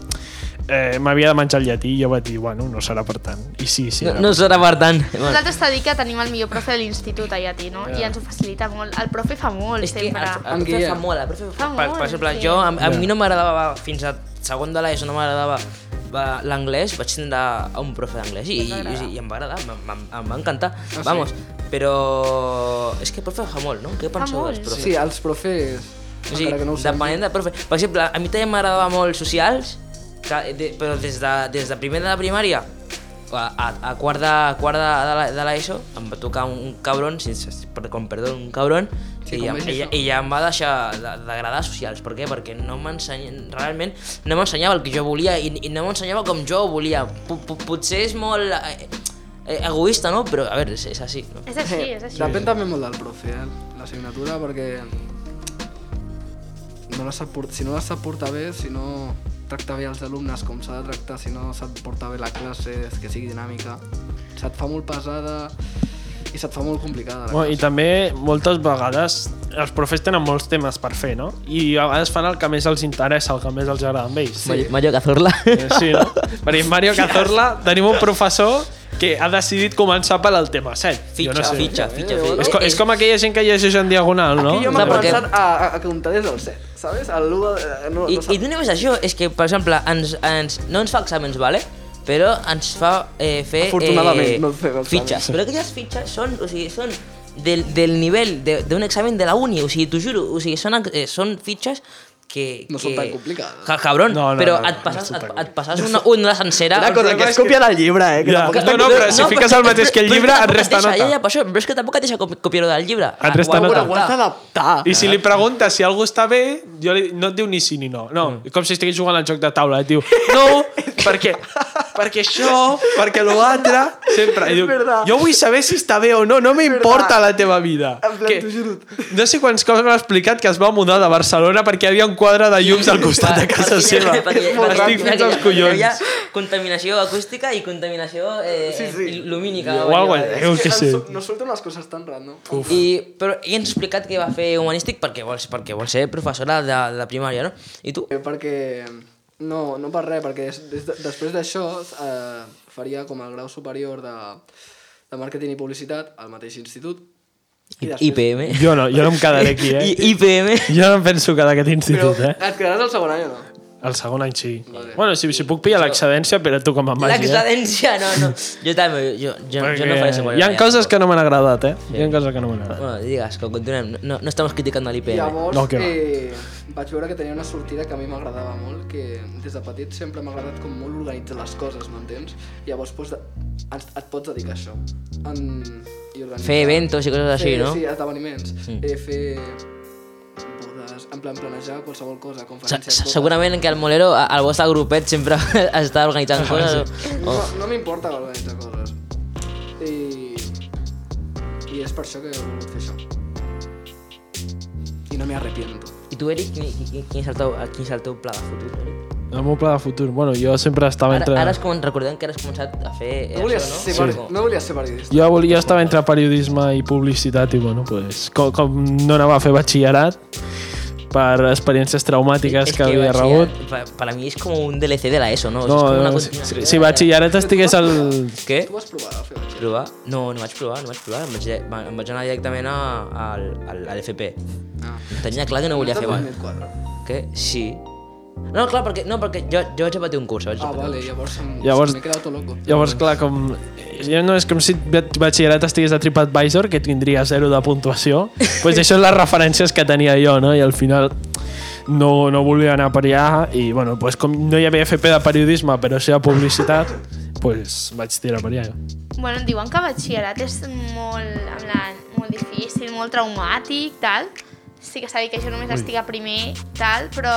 eh, m'havia de menjar el llatí i jo vaig dir, bueno, no serà per tant. I sí, sí. No, no serà per tant. Nosaltres t'ha dit que tenim el millor profe de l'institut a llatí, no? I ens ho facilita molt. El profe fa molt, és que el, sempre. el profe fa molt, el profe Fa per, molt, per exemple, sí. jo, a, a Ja. mi no m'agradava fins a segon de l'ESO, no m'agradava va- l'anglès, vaig tindre a un profe d'anglès i, i, i, i em va agradar, em, em, em va encantar, sí? vamos, però és que el profe fa molt, no? Què penseu dels profes? Sí, els profes... O sigui, encara que no depenent del profe. Per exemple, a mi també m'agradava molt socials, que, de, però des de, des de primer de la primària a, a, a quart de, a quart de, de la- de l'ESO em va tocar un, un cabron, sense, per, com perdó, un cabron, Sí, i, ja, i, i ja em va deixar de- d'agradar socials. Per què? Perquè no realment no m'ensenyava el que jo volia i, i no m'ensenyava com jo ho volia. P -p Potser és molt eh, eh, egoista, no? Però, a veure, és, és així. No? És així, és així. Depèn també molt del profe, eh? L'assignatura, perquè... no la sap si no la sap portar bé, si no tracta bé els alumnes com s'ha de tractar, si no sap portar bé la classe, que sigui dinàmica, se't fa molt pesada i se't fa molt complicada. La Bueno, I també moltes vegades els profes tenen molts temes per fer, no? I a vegades fan el que més els interessa, el que més els agrada amb ells. Mario, Mario Cazorla. Eh, Sí, no? Perquè Mario *laughs* Cazorla tenim un professor que ha decidit començar per al tema 7. Fitxa, no sé. fitxa, fitxa, fitxa. És, co és com aquella gent que llegeix en diagonal, no? Aquí jo m'he començat a, a, a comptar des del 7, saps? El 1, eh, no, I, no I no només això, és que, per exemple, ens, ens, no ens fa exàmens, vale? però ens fa eh, fer Afortunadament, eh, no exàmens. fitxes. Però aquelles fitxes són, o sigui, són del, del nivell de- d'un examen de la uni, o sigui, t'ho juro, o sigui, són, eh, són fitxes que... No que... són tan complicades. Ja, cabron, No, no, però no, no, et passes, no et, et passes una, una sencera... Una cosa, que és còpia del llibre, eh? Que Ja, tampoc no, no, però si fiques el mateix que el llibre, et resta nota. Ja, ja, per això, però és que tampoc et deixa copi- copiar-ho del llibre. Et resta ha nota. Ho has d'adaptar. I si li preguntes si algú està bé, jo li, no et diu ni sí ni no. No, Mm. com si estigués jugant al joc de taula. Et diu, no, *laughs* perquè, perquè això, perquè l'altre... Sempre. I diu, verdad. jo vull saber si està bé o no, no m'importa la teva vida. En plan, Que- t'ho juro. No sé quants cops m'ha explicat que es va mudar de Barcelona perquè hi havia un quadre de llums al costat de casa seva. Estic fins als collons. Hi ha contaminació acústica i contaminació eh, Sí, sí. lumínica. O sé. No surten les coses tan random. I, però ell ens ha explicat que va fer humanístic perquè vol, perquè vol ser professora de, de primària, no? I tu? Eh, perquè... No, no per res, perquè des, des, de- després d'això eh, faria com el grau superior de, de màrqueting i publicitat al mateix institut. I després- IPM. Jo no, jo no em quedaré aquí, eh? I, IPM. Jo no em penso quedar aquest Però institut, eh? et quedaràs al segon any o no? El segon any sí. Vale. Bueno, si, si puc pillar l'excedència, però tu com a màgia. L'excedència, no, no. Jo també, jo, jo, jo no faré segon Hi ha coses que no m'han agradat, eh? Hi ha coses que no m'han agradat. Bueno, digues, que continuem. No, no estem criticant l'IPM. Llavors, No, que va. eh, vaig veure que tenia una sortida que a mi m'agradava molt, que des de petit sempre m'ha agradat com molt organitzar les coses, m'entens? Llavors, doncs, et, et pots dedicar a això. En, i organitzar. Fer eventos i coses així, fer, no? Sí, esdeveniments. Mm. Eh, fer en plan planejar qualsevol cosa, Se- conferències... se-. Segurament que al Molero, al vostre grupet, sempre *laughs* està organitzant coses. No, O, no m'importa organitzar coses. I, I és per això que he volgut fer això. I no m'hi arrepiento. I tu, Eric, quin, quin, és el teu, quin és el teu pla de futur? Eric? El meu pla de futur, bueno, jo sempre estava Ara, entre... ara és com recordem que has començat a fer No volies, això, no? ser, Sí. no volies ser periodista. Jo volia estava entre periodisme i publicitat i, bueno, pues, com, com no anava a fer batxillerat per experiències traumàtiques que, havia batxillerat, rebut... pa- Para mí és com un DLC de la ESO, no? No, és com una no si, continuació si, si batxillerat estigués al... Què? Tu vas provar a fer? Provar? No, no vaig provar, no vaig provar. Em vaig, va- em vaig anar directament a, al, al, a l'FP. Ah. Tenia clar que no volia fer... ba- 2004. Què? Sí. No, clar, perquè, no, perquè jo, jo vaig repetir un curs. Vaig Ah, vale, llavors, em, Llavors- m'he quedat tot loco. Llavors, clar, com... Ja no és com si bat- batxillerat estigués a TripAdvisor, que tindria zero de puntuació. *laughs* pues això és les referències que tenia jo, no? I al final no, no volia anar per allà i, bueno, pues com no hi havia FP de periodisme, però sí de publicitat, pues vaig tirar per allà. Bueno, diuen que batxillerat és molt, en plan, molt difícil, molt traumàtic, tal. Sí que s'ha dit que jo només estic a primer, tal, però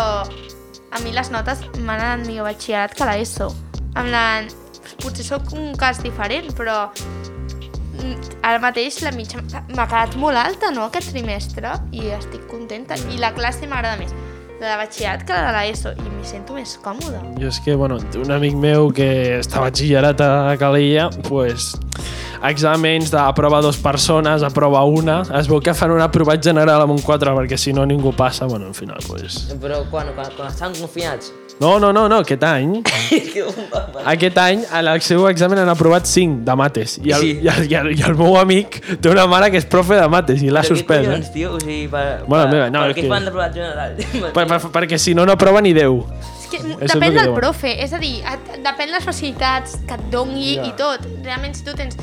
a mi les notes m'han anat millor batxillerat que l'ESO. En plan, potser sóc un cas diferent, però mm, ara mateix la mitja m'ha quedat molt alta, no?, aquest trimestre, i estic contenta. I la classe m'agrada més de batxillerat que la de l'ESO, i m'hi sento més còmoda. Jo és que, bueno, un amic meu que està batxillerat a Calella, pues, exàmens d'aprova dos persones, aprova una, es veu que fan un aprovat general amb un 4 perquè si no ningú passa, bueno, al final, pues... Però quan, quan, quan estaven confinats... No, no, no, no, aquest any, *laughs* aquest any a el seu examen han aprovat 5 de mates i el, Sí. i, el, i, el, i el meu amic té una mare que és profe de mates i l'ha Però què suspès, collons, eh? tio? O sigui, per, Bueno, per, mira, no, per és què que- fan reprovat general? *laughs* Per, per, perquè si no, no aprova ni 10. És que Això depèn del profe, és a dir, et, depèn les facilitats que et doni Ja. i tot. Realment, si tu tens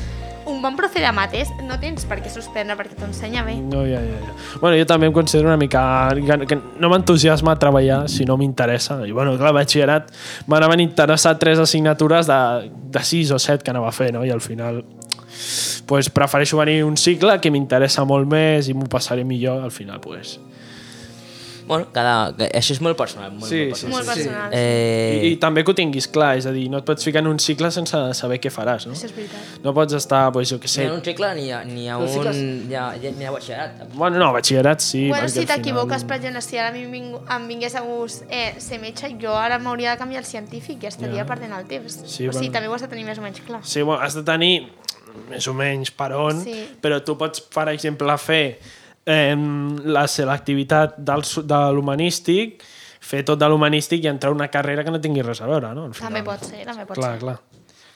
un bon profe de mates, no tens per què suspendre perquè t'ensenya bé. No, ja, ja, ja. Bueno, jo també em considero una mica... Que, no m'entusiasma treballar si no m'interessa. I bueno, clar, batxillerat m'anaven interessar tres assignatures de, de sis o set que anava a fer, no? I al final pues, prefereixo venir un cicle que m'interessa molt més i m'ho passaré millor al final, pues. Bueno, cada, això és molt personal. Molt, Sí, molt sí, personal. Molt personal. Eh, I, I també que ho tinguis clar, és a dir, no et pots ficar en un cicle sense saber què faràs, no? Això és veritat. No pots estar, doncs, jo què ni sé... a un cicle ni a, ni a sí un... que es- Ni a, ni a batxillerat. Bueno, no, batxillerat sí. bueno, si al final- t'equivoques, per exemple, si ara em, vingu, em vingués a gust eh, ser metge, jo ara m'hauria de canviar el científic i estaria Ja. perdent el temps. Sí, o sigui, bueno. també ho has de tenir més o menys clar. Sí, bueno, has de tenir més o menys per on, Sí. però tu pots, per exemple, fer eh, la selectivitat del, de l'humanístic, fer tot de l'humanístic i entrar a una carrera que no tingui res a veure, no? Al final. També pot ser, també pot Clar, ser. clar.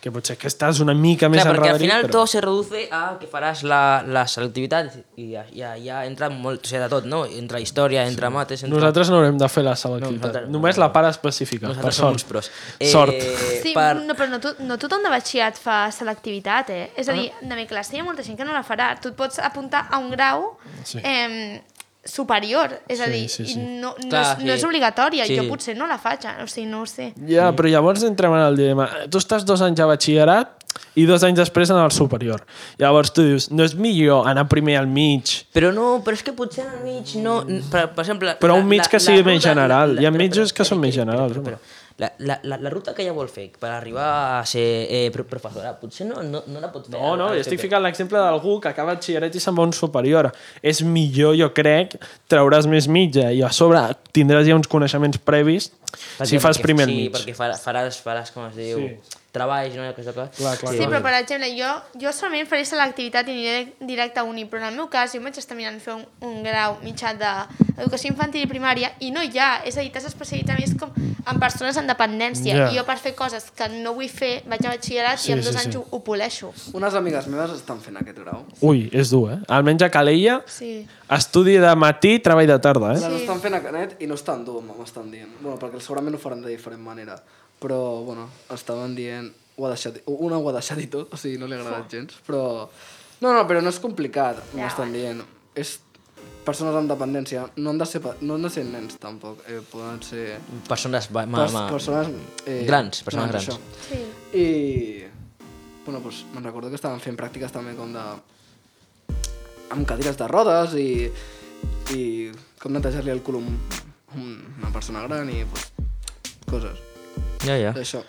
Que potser que estàs una mica més Clar, perquè al final però... tot se reduce a que faràs la, la selectivitat i ja, ja, ja entra molt, o sigui, de tot, no? Entra història, entra mates, entra... Nosaltres no haurem de fer la selectivitat. nosaltres no. Només la part específica, per Nosaltres som sort. uns pros. Sort. Sí, per... no, però no, to, no tothom de batxillerat fa selectivitat, eh? És a dir, de mi classe hi ha molta gent que no la farà. Tu et pots apuntar a un grau Sí. eh, superior, és a Sí, dir, sí, sí. no, no, Clar, és, no és obligatòria. Sí. Jo potser no la faig, o sigui, no ho sé. Ja, però llavors entrem en el dilema. Tu estàs dos anys a batxillerat i dos anys després en el superior. Llavors tu dius, no és millor anar primer al mig Però no, però és que potser al mig no... Per, per exemple... Però un mig que sigui més ruta- general. Hi ha però- mitjos però- que són però- més generals, però- però- La, la, la, la ruta que ella vol fer per arribar a ser eh, pro- professora, potser no, no, no la pot fer. No, no, jo estic ficant l'exemple d'algú que acaba batxillerat i se'n va un superior. És millor, jo crec, trauràs més mitja i a sobre tindràs ja uns coneixements previs si fas perquè- primer sí, mig. perquè faràs, faràs, faràs com es diu, Sí. Treballs, no? Cosa. Clar, clar, Sí, però per exemple, jo, jo solament faré selectivitat i aniré directe a uni, però en el meu cas jo em vaig estar mirant fer un, un grau mitjà d'educació infantil i primària i no hi ha, és a dir, t'has especialitzat més com en persones en dependència Ja. i jo per fer coses que no vull fer vaig a batxillerat Sí, i en sí, dos sí. anys ho, ho poleixo. Unes amigues meves estan fent aquest grau. Ui, és dur, eh? Almenys a Calella, Sí. estudi de matí, treball de tarda, eh? Les Sí. estan fent a Canet i no estan dur, m'estan dient. Bueno, perquè segurament ho faran de diferent manera. Però, bueno, estaven dient... Ho ha deixat, una ho ha deixat i tot, o sigui, no li ha agradat gens. Però... No, no, però no és complicat, Ja, m'estan dient. És persones amb dependència. No han de ser, no han de ser nens, tampoc. Eh, poden ser... Persones ma, ma, ma, persones... Eh, Grans, persones grans. això. Sí. I... Bueno, doncs me'n recordo que estaven fent pràctiques també com de... amb cadires de rodes i... i com netejar-li el cul a un, una persona gran i pues, coses Ja, ja. d'això.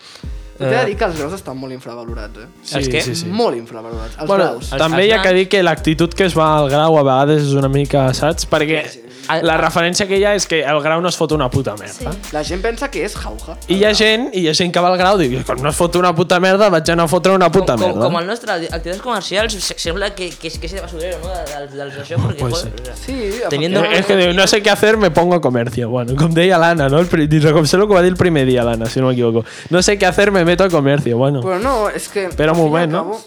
T'he de dir que els graus estan molt infravalorats, eh? Els què? sí, sí. Molt infravalorats. Els Bueno, graus. Els- també els hi ha que dir que l'actitud que es va al grau a vegades és una mica, saps? Perquè El- la referència que hi ha és que el grau no es fot una puta merda. Sí. La gent pensa que és jauja. I hi ha gent, i hi ha gent que va al grau i diu, com no es fot una puta merda, vaig anar a fotre una puta com, com, merda. com el nostre, activitats comercials, se- sembla que, que, és- que és de basurero, no? Dels, dels això, perquè... Pues sea, Sí, Teniendo- Eh, Es que diu, no sé qué hacer, me pongo a comercio. Bueno, com deia l'Anna, no? El, com sé el que va dir el primer dia l'Anna, si no m'equivoco. No sé qué hacer, me meto a comercio. Bueno, Però no, és que... Espera un al fin i moment, al no? cabo,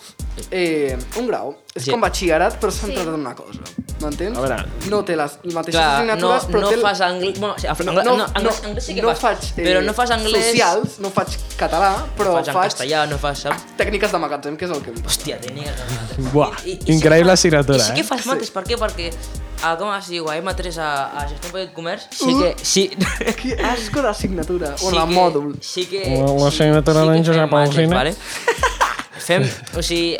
Eh, un grau és Sí. com batxillerat, però centrat en una cosa. M'entens? No té les mateixes Clar, no, assignatures, però no té... fas anglès... Bueno, o sigui, anglès, no, no, anglès, anglès sí que no fas, faig, eh, però no fas anglès... socials, no faig català, però fas en faig castellà, no fas... Saps? tècniques de magatzem, que és el que. Hòstia, tècniques de mates. Buah, I- i- increïble sí assignatura, I sí que eh? fas mates, per què? Perquè, a, com es diu, a M3 a, a Gestió Petit Comerç, sí que... Sí, Que *laughs* asco d'assignatura, o sí la que, mòdul. Sí que... O la sí- sí d'en Josep Alsina. Vale? *laughs* Fem, o sigui,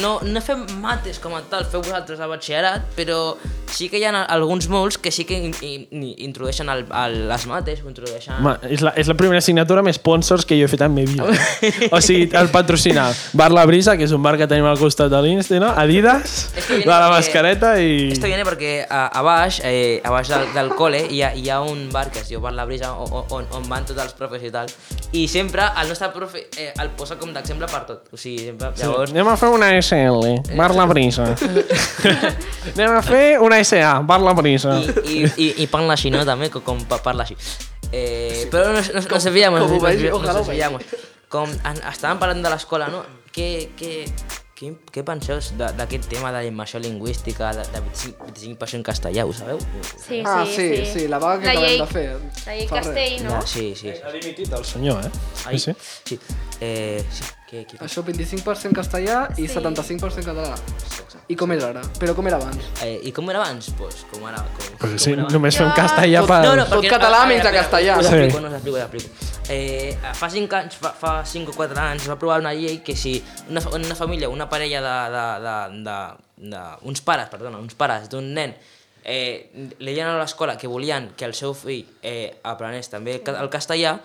no, no fem mates com a tal, feu vosaltres a batxillerat, però sí que hi ha alguns molts que sí que in, in, in, introdueixen el, el, les mates, ho introdueixen... Home, és, la, és la primera assignatura amb sponsors que jo he fet en mi vida. *laughs* o sigui, el patrocinar Bar La Brisa, que és un bar que tenim al costat de l'Insti, no? Adidas, la, la mascareta i... Esto viene perquè a, a baix, eh, a baix del, del col·le hi ha, hi ha un bar que es diu Bar La Brisa on, on, on van tots els profes i tal i sempre el nostre profe eh, el posa com d'exemple per tot o sigui, llavors Anem a fer una SL, Bar La Brisa. *laughs* Anem a fer una SA, Bar La Brisa. i, i, i, i parla així, no? També, com, com pa- parla així eh, però no, no, no sabíamos com no, no, no ho vegi. sabíamos com en, estàvem parlant de l'escola, no? Què, què, què, què penseu de- d'aquest tema de la immersió lingüística, de, de 25%, 25 castellà, ho sabeu? Sí, Ah, sí, sí, sí, la vaga que acabem llei, de fer. La llei. Castell, no? Ja, sí, sí. Ha dimitit el senyor, eh? Ai, Sí, sí. Eh, sí. Què, què? Això 25% castellà i Sí. 75% català. I com és ara? Però com era abans? Eh, I com era abans? Pues, com ara... Com, Pues com sí, era abans. només fem castellà per... No, no, Tot perquè, català a- a- menys espera, castellà. Us Sí. explico, no us explico, us explico. Eh, fa 5 anys, fa, fa 5 o 4 anys es va aprovar una llei que si una, fa- una família, una parella de, de, de, de, de uns pares, perdona, uns pares d'un nen eh, li deien a l'escola que volien que el seu fill eh, aprenés també el ca- el castellà,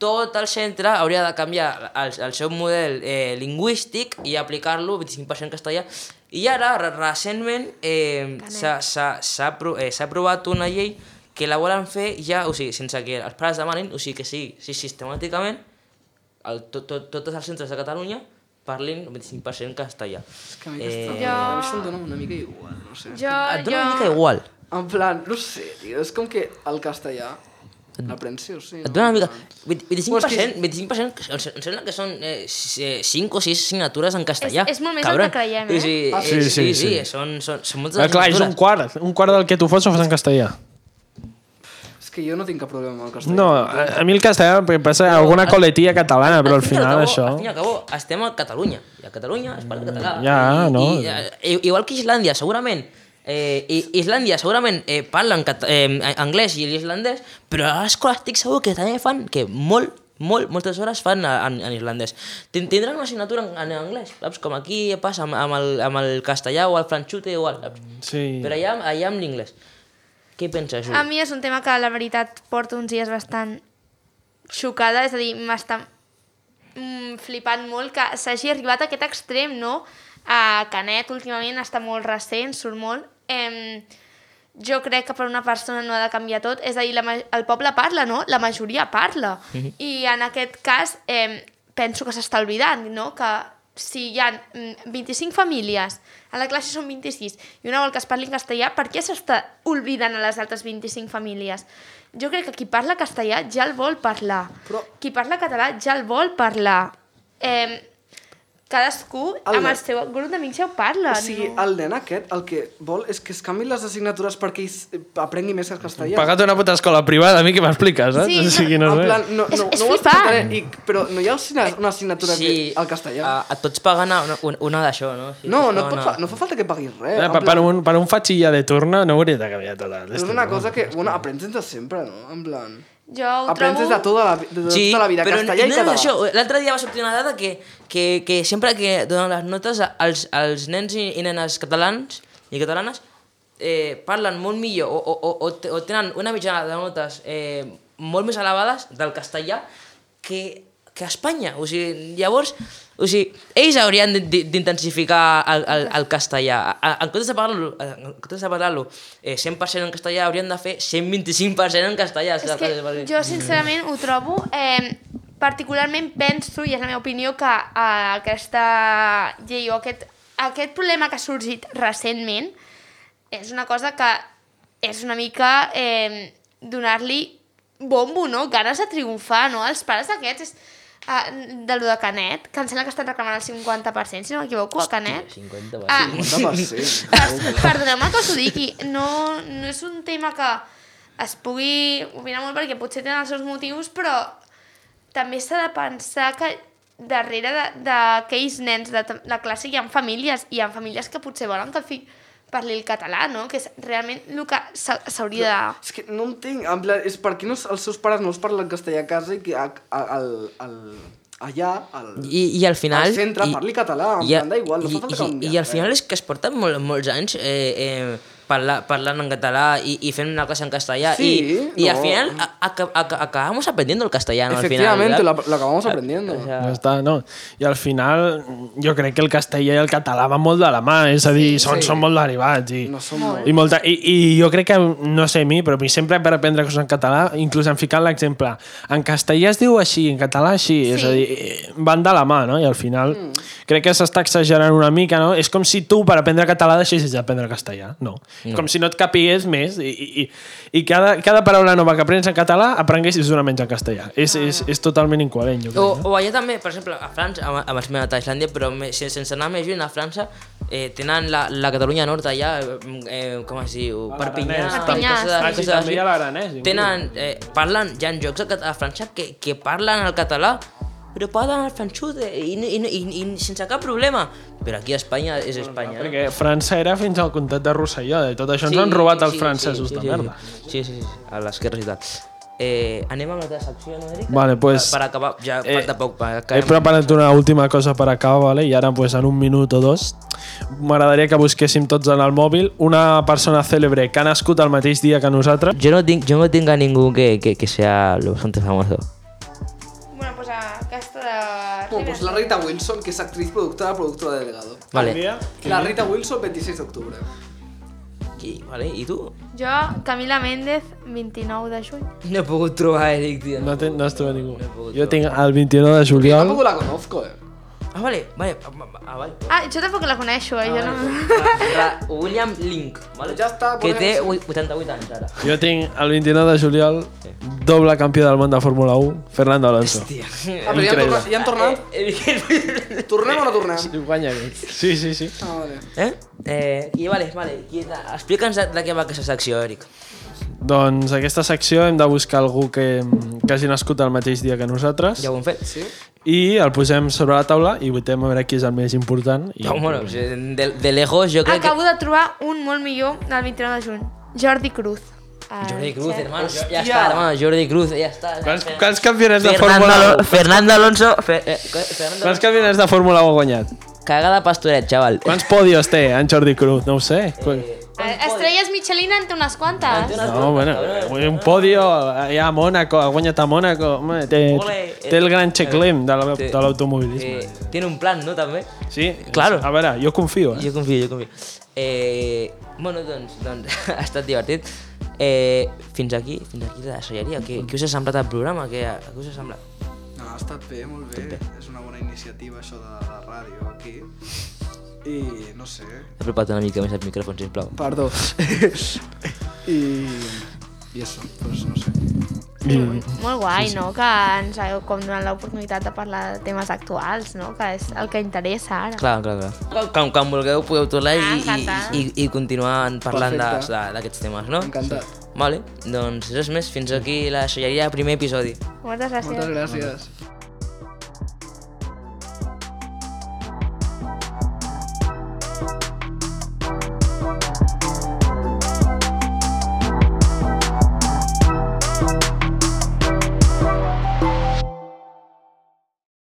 tot el centre hauria de canviar el, el seu model eh, lingüístic i aplicar-lo 25% castellà. I ara, re- recentment, eh, s'ha apro- eh, s'ha aprovat una llei que la volen fer ja, o sigui, sense que els pares demanin, o sigui, que sí, sí sistemàticament, el, tot, tot, tots els centres de Catalunya parlin 25% castellà. És que a mi, Eh, Jo- a mi dona una mica igual, no sé. Jo, Et dona jo... una mica igual. En plan, no sé, tio, és com que el castellà l'aprens sí o sí. Et dona una mica... En plan, 25%, 25%, em em sembla que són eh, 5 o 6 assignatures en castellà. És- és molt més del que creiem, eh? Ah, eh, sí, sí, sí, sí, sí, sí. són, són, són moltes Ah, clar, és un quart. Un quart del que tu fots ho fas en castellà. És que jo no tinc cap problema amb el castellà. No, a, a mi el castellà em passa alguna coletilla catalana, però al final això... Al fin i al cabo, estem a Catalunya. I a Catalunya es parla català. Ja, no. I, eh, igual que Islàndia, segurament, eh, i- Islàndia segurament eh, parlen cat eh, anglès i l'islandès, però a l'escola estic segur que també fan que molt, molt, moltes hores fan en, en irlandès. Tin- Tindran una assignatura en, en anglès, saps? Com aquí passa amb, amb, el, amb el castellà o el franxute igual, saps? Sí. Però allà, allà amb l'inglès. Què penses, Juli? A mi és un tema que, la veritat, porto uns dies bastant xocada, és a dir, m'està mm, flipant molt que s'hagi arribat a aquest extrem, no? A Canet, últimament, està molt recent, surt molt. Em, jo crec que per una persona no ha de canviar tot, és a dir, la, el poble parla, no? La majoria parla. I en aquest cas, em, penso que s'està oblidant, no? Que si hi ha mm, 25 famílies, a la classe són 26, i una vol que es parli en castellà, per què s'està oblidant a les altres 25 famílies? Jo crec que qui parla castellà ja el vol parlar. Però- Qui parla català ja el vol parlar. Eh, cadascú El amb nen- el seu grup d'amics ja ho parla. O sigui, no? el nen aquest el que vol és que es canviïn les assignatures perquè aprengui més el castellà. Pagat una puta escola privada, a mi què m'expliques, saps? Sí, o sigui, no en sé. plan, no, És- no, és no ho flipant. explicaré, i, però no hi ha una assignatura sí, que, al castellà. A, a tots paguen una, una, una d'això, no? Sí, no, no, paguen pot a- fa, no fa falta que paguis res. Eh, en per, plan, per, un, per un fatxilla de turno no hauria de canviar tota és una cosa que, bueno, aprens de sempre, no? En plan... Jo ho Aprens trobo... des de tota la, de, tota la vida, però castellà i no, català. No, això, l'altre dia va sortir una dada que, que, que sempre que donen les notes als, als nens i, i nenes catalans i catalanes eh, parlen molt millor o, o, o, o tenen una mitjana de notes eh, molt més elevades del castellà que, que a Espanya. O sigui, llavors, o sigui, ells haurien d'in- d'intensificar el, el, el castellà. En comptes de parlar-lo comptes de parlar-lo eh, 100% en castellà, haurien de fer 125% en castellà. És que jo, sincerament, ho trobo... Eh, particularment penso, i és la meva opinió, que eh, aquesta llei o aquest, aquest problema que ha sorgit recentment és una cosa que és una mica eh, donar-li bombo, no? Ganes de triomfar, no? Els pares d'aquests és... Uh, de lo de Canet, que em sembla que estan reclamant el 50%, si no m'equivoco, a Canet. 50 Ah, 50%. Per- *laughs* Perdoneu-me que us ho digui, no, no és un tema que es pugui opinar molt perquè potser tenen els seus motius, però també s'ha de pensar que darrere d'aquells nens de la classe hi ha famílies, i hi ha famílies que potser volen que el fill parli el català, no? Que és realment el que s'ha- s'hauria de... És que no entenc, en plan, és per què no, els seus pares no els parlen castellà a casa i que a, a, al, al, allà, al, I, i al final... al centre, i, parli català, en i, plan, da igual, no i, fa falta i, canviar I al final és que es porten molt, molts anys eh, eh, parla, parlant en català i, i fent una clase en castellà Sí, i, i al no. final a, a, a, acabamos aprendiendo el castellano Efectivamente, al lo, final, lo acabamos aprendiendo. O sea, Ja està, no. I al final jo crec que el castellà i el català van molt de la mà, és a dir, són, sí. són molt derivats. I, No som Molt. i, molta, i, I jo crec que, no sé mi, però a mi sempre per aprendre coses en català, inclús em ficant l'exemple, en castellà es diu així, en català així, és Sí. a dir, van de la mà, no? I al final mm. crec que s'està exagerant una mica, no? És com si tu per aprendre català deixessis d'aprendre castellà, no. No. Com si no et capigués més i, i, i, i cada, cada paraula nova que aprens en català aprenguessis una menys en castellà. És, és, és totalment incoherent, jo crec. O, o allà també, per exemple, a França, amb, amb els meus a Islàndia, però me, sense, sense anar més lluny, a França eh, tenen la, la Catalunya Nord allà, eh, com es diu, Perpinyà, Perpinyà, Ah, sí, coses també hi ha l'aranès. Tenen, eh, parlen, hi ha jocs a, a França que, que parlen el català, però parlen el franxut eh, i, i, i, i, sense cap problema. Però aquí a Espanya és Espanya. no? Perquè França era fins al comtat de Rosselló, i tot això ens han robat els francesos sí, de sí, merda. Sí, sí, sí, a l'esquerra i tal. Eh, anem amb la teva secció, no, Eric? Vale, pues, Per, per acabar, ja eh, falta poc. Per He acabar. preparat una última cosa per acabar, vale? i ara pues, en un minut o dos m'agradaria que busquéssim tots en el mòbil una persona cèlebre que ha nascut el mateix dia que nosaltres. Jo no tinc, jo no tinc a ningú que, que, que sea lo bastante famoso. Bueno, pues la Rita Wilson, que es actriz, productora, productora delegado. Vale. dia? La Rita Wilson, 26 de octubre. I, vale, I tu? Jo, Camila Méndez, 29 de juny. No he pogut trobar Eric, tio. No, ten, no has trobat ningú. pogut Jo tinc el 29 de juliol. Tampoco la conozco, eh. Ah, vale, vale. Ah, ah, vale. Ah, jo tampoc la coneixo, eh? jo no... *laughs* Ra, William Link, vale? Ja està, Que té 88 anys ara. Jo tinc el 29 de juliol doble campió del món de Fórmula 1, Fernando Alonso. Hòstia. Ah, però ja han tornat? Ja han tornat? Eh, Tornem o no tornem? I guanya aquest. Sí, sí, sí. Ah, vale. eh? eh? I vale, vale. Explica'ns de, de què va aquesta secció, Eric. Doncs aquesta secció hem de buscar algú que, que hagi nascut el mateix dia que nosaltres Ja ho hem fet? Sí? I el posem sobre la taula i votem a veure qui és el més important. I Ja, bueno, de, de lejos jo crec Acabo de trobar un molt millor del 29 de juny. Jordi Cruz. Ah, que... Jordi Cruz, hermano. Ja Hòstia. està, hermano. Jordi Cruz, ja està. Quants, quants campionats de Fernando, Fórmula 1? Alo- Fernando Alonso... Fe, eh, Fernando Quants campionats de Fórmula 1 ha guanyat? Cagada pastoret, xaval. Quants podios té en Jordi Cruz? No ho sé. Eh, Estrelles Michelin en té unes quantes. No, bueno, un podio allà a Mónaco, ha guanyat a Mónaco. Home, té, Ole, té el gran checklem de l'automobilisme. Eh, tiene un plan, no, també? Sí, Claro. A veure, jo confio. Eh? Jo confio, jo confio. Eh, bueno, doncs, doncs *laughs* ha estat divertit. Eh, fins aquí, fins aquí la solleria. Què, què us ha semblat el programa? Què, què us ha semblat? No, ha estat bé, molt bé. És una bona iniciativa, això de la ràdio aquí. I no sé... He preparat una mica més el micròfon, sisplau. Perdó. *laughs* I... I això, doncs no sé. I, Molt guai, no? Que ens hagueu com donat l'oportunitat de parlar de temes actuals, no? Que és el que interessa ara. Clar, clar, clar. Quan, quan vulgueu podeu tornar i, Ah, i, encantada. i, i continuar parlant d'aquests temes, no? Encantat. Vale, doncs res més, fins aquí la solleria, primer episodi. Moltes gràcies. Moltes gràcies.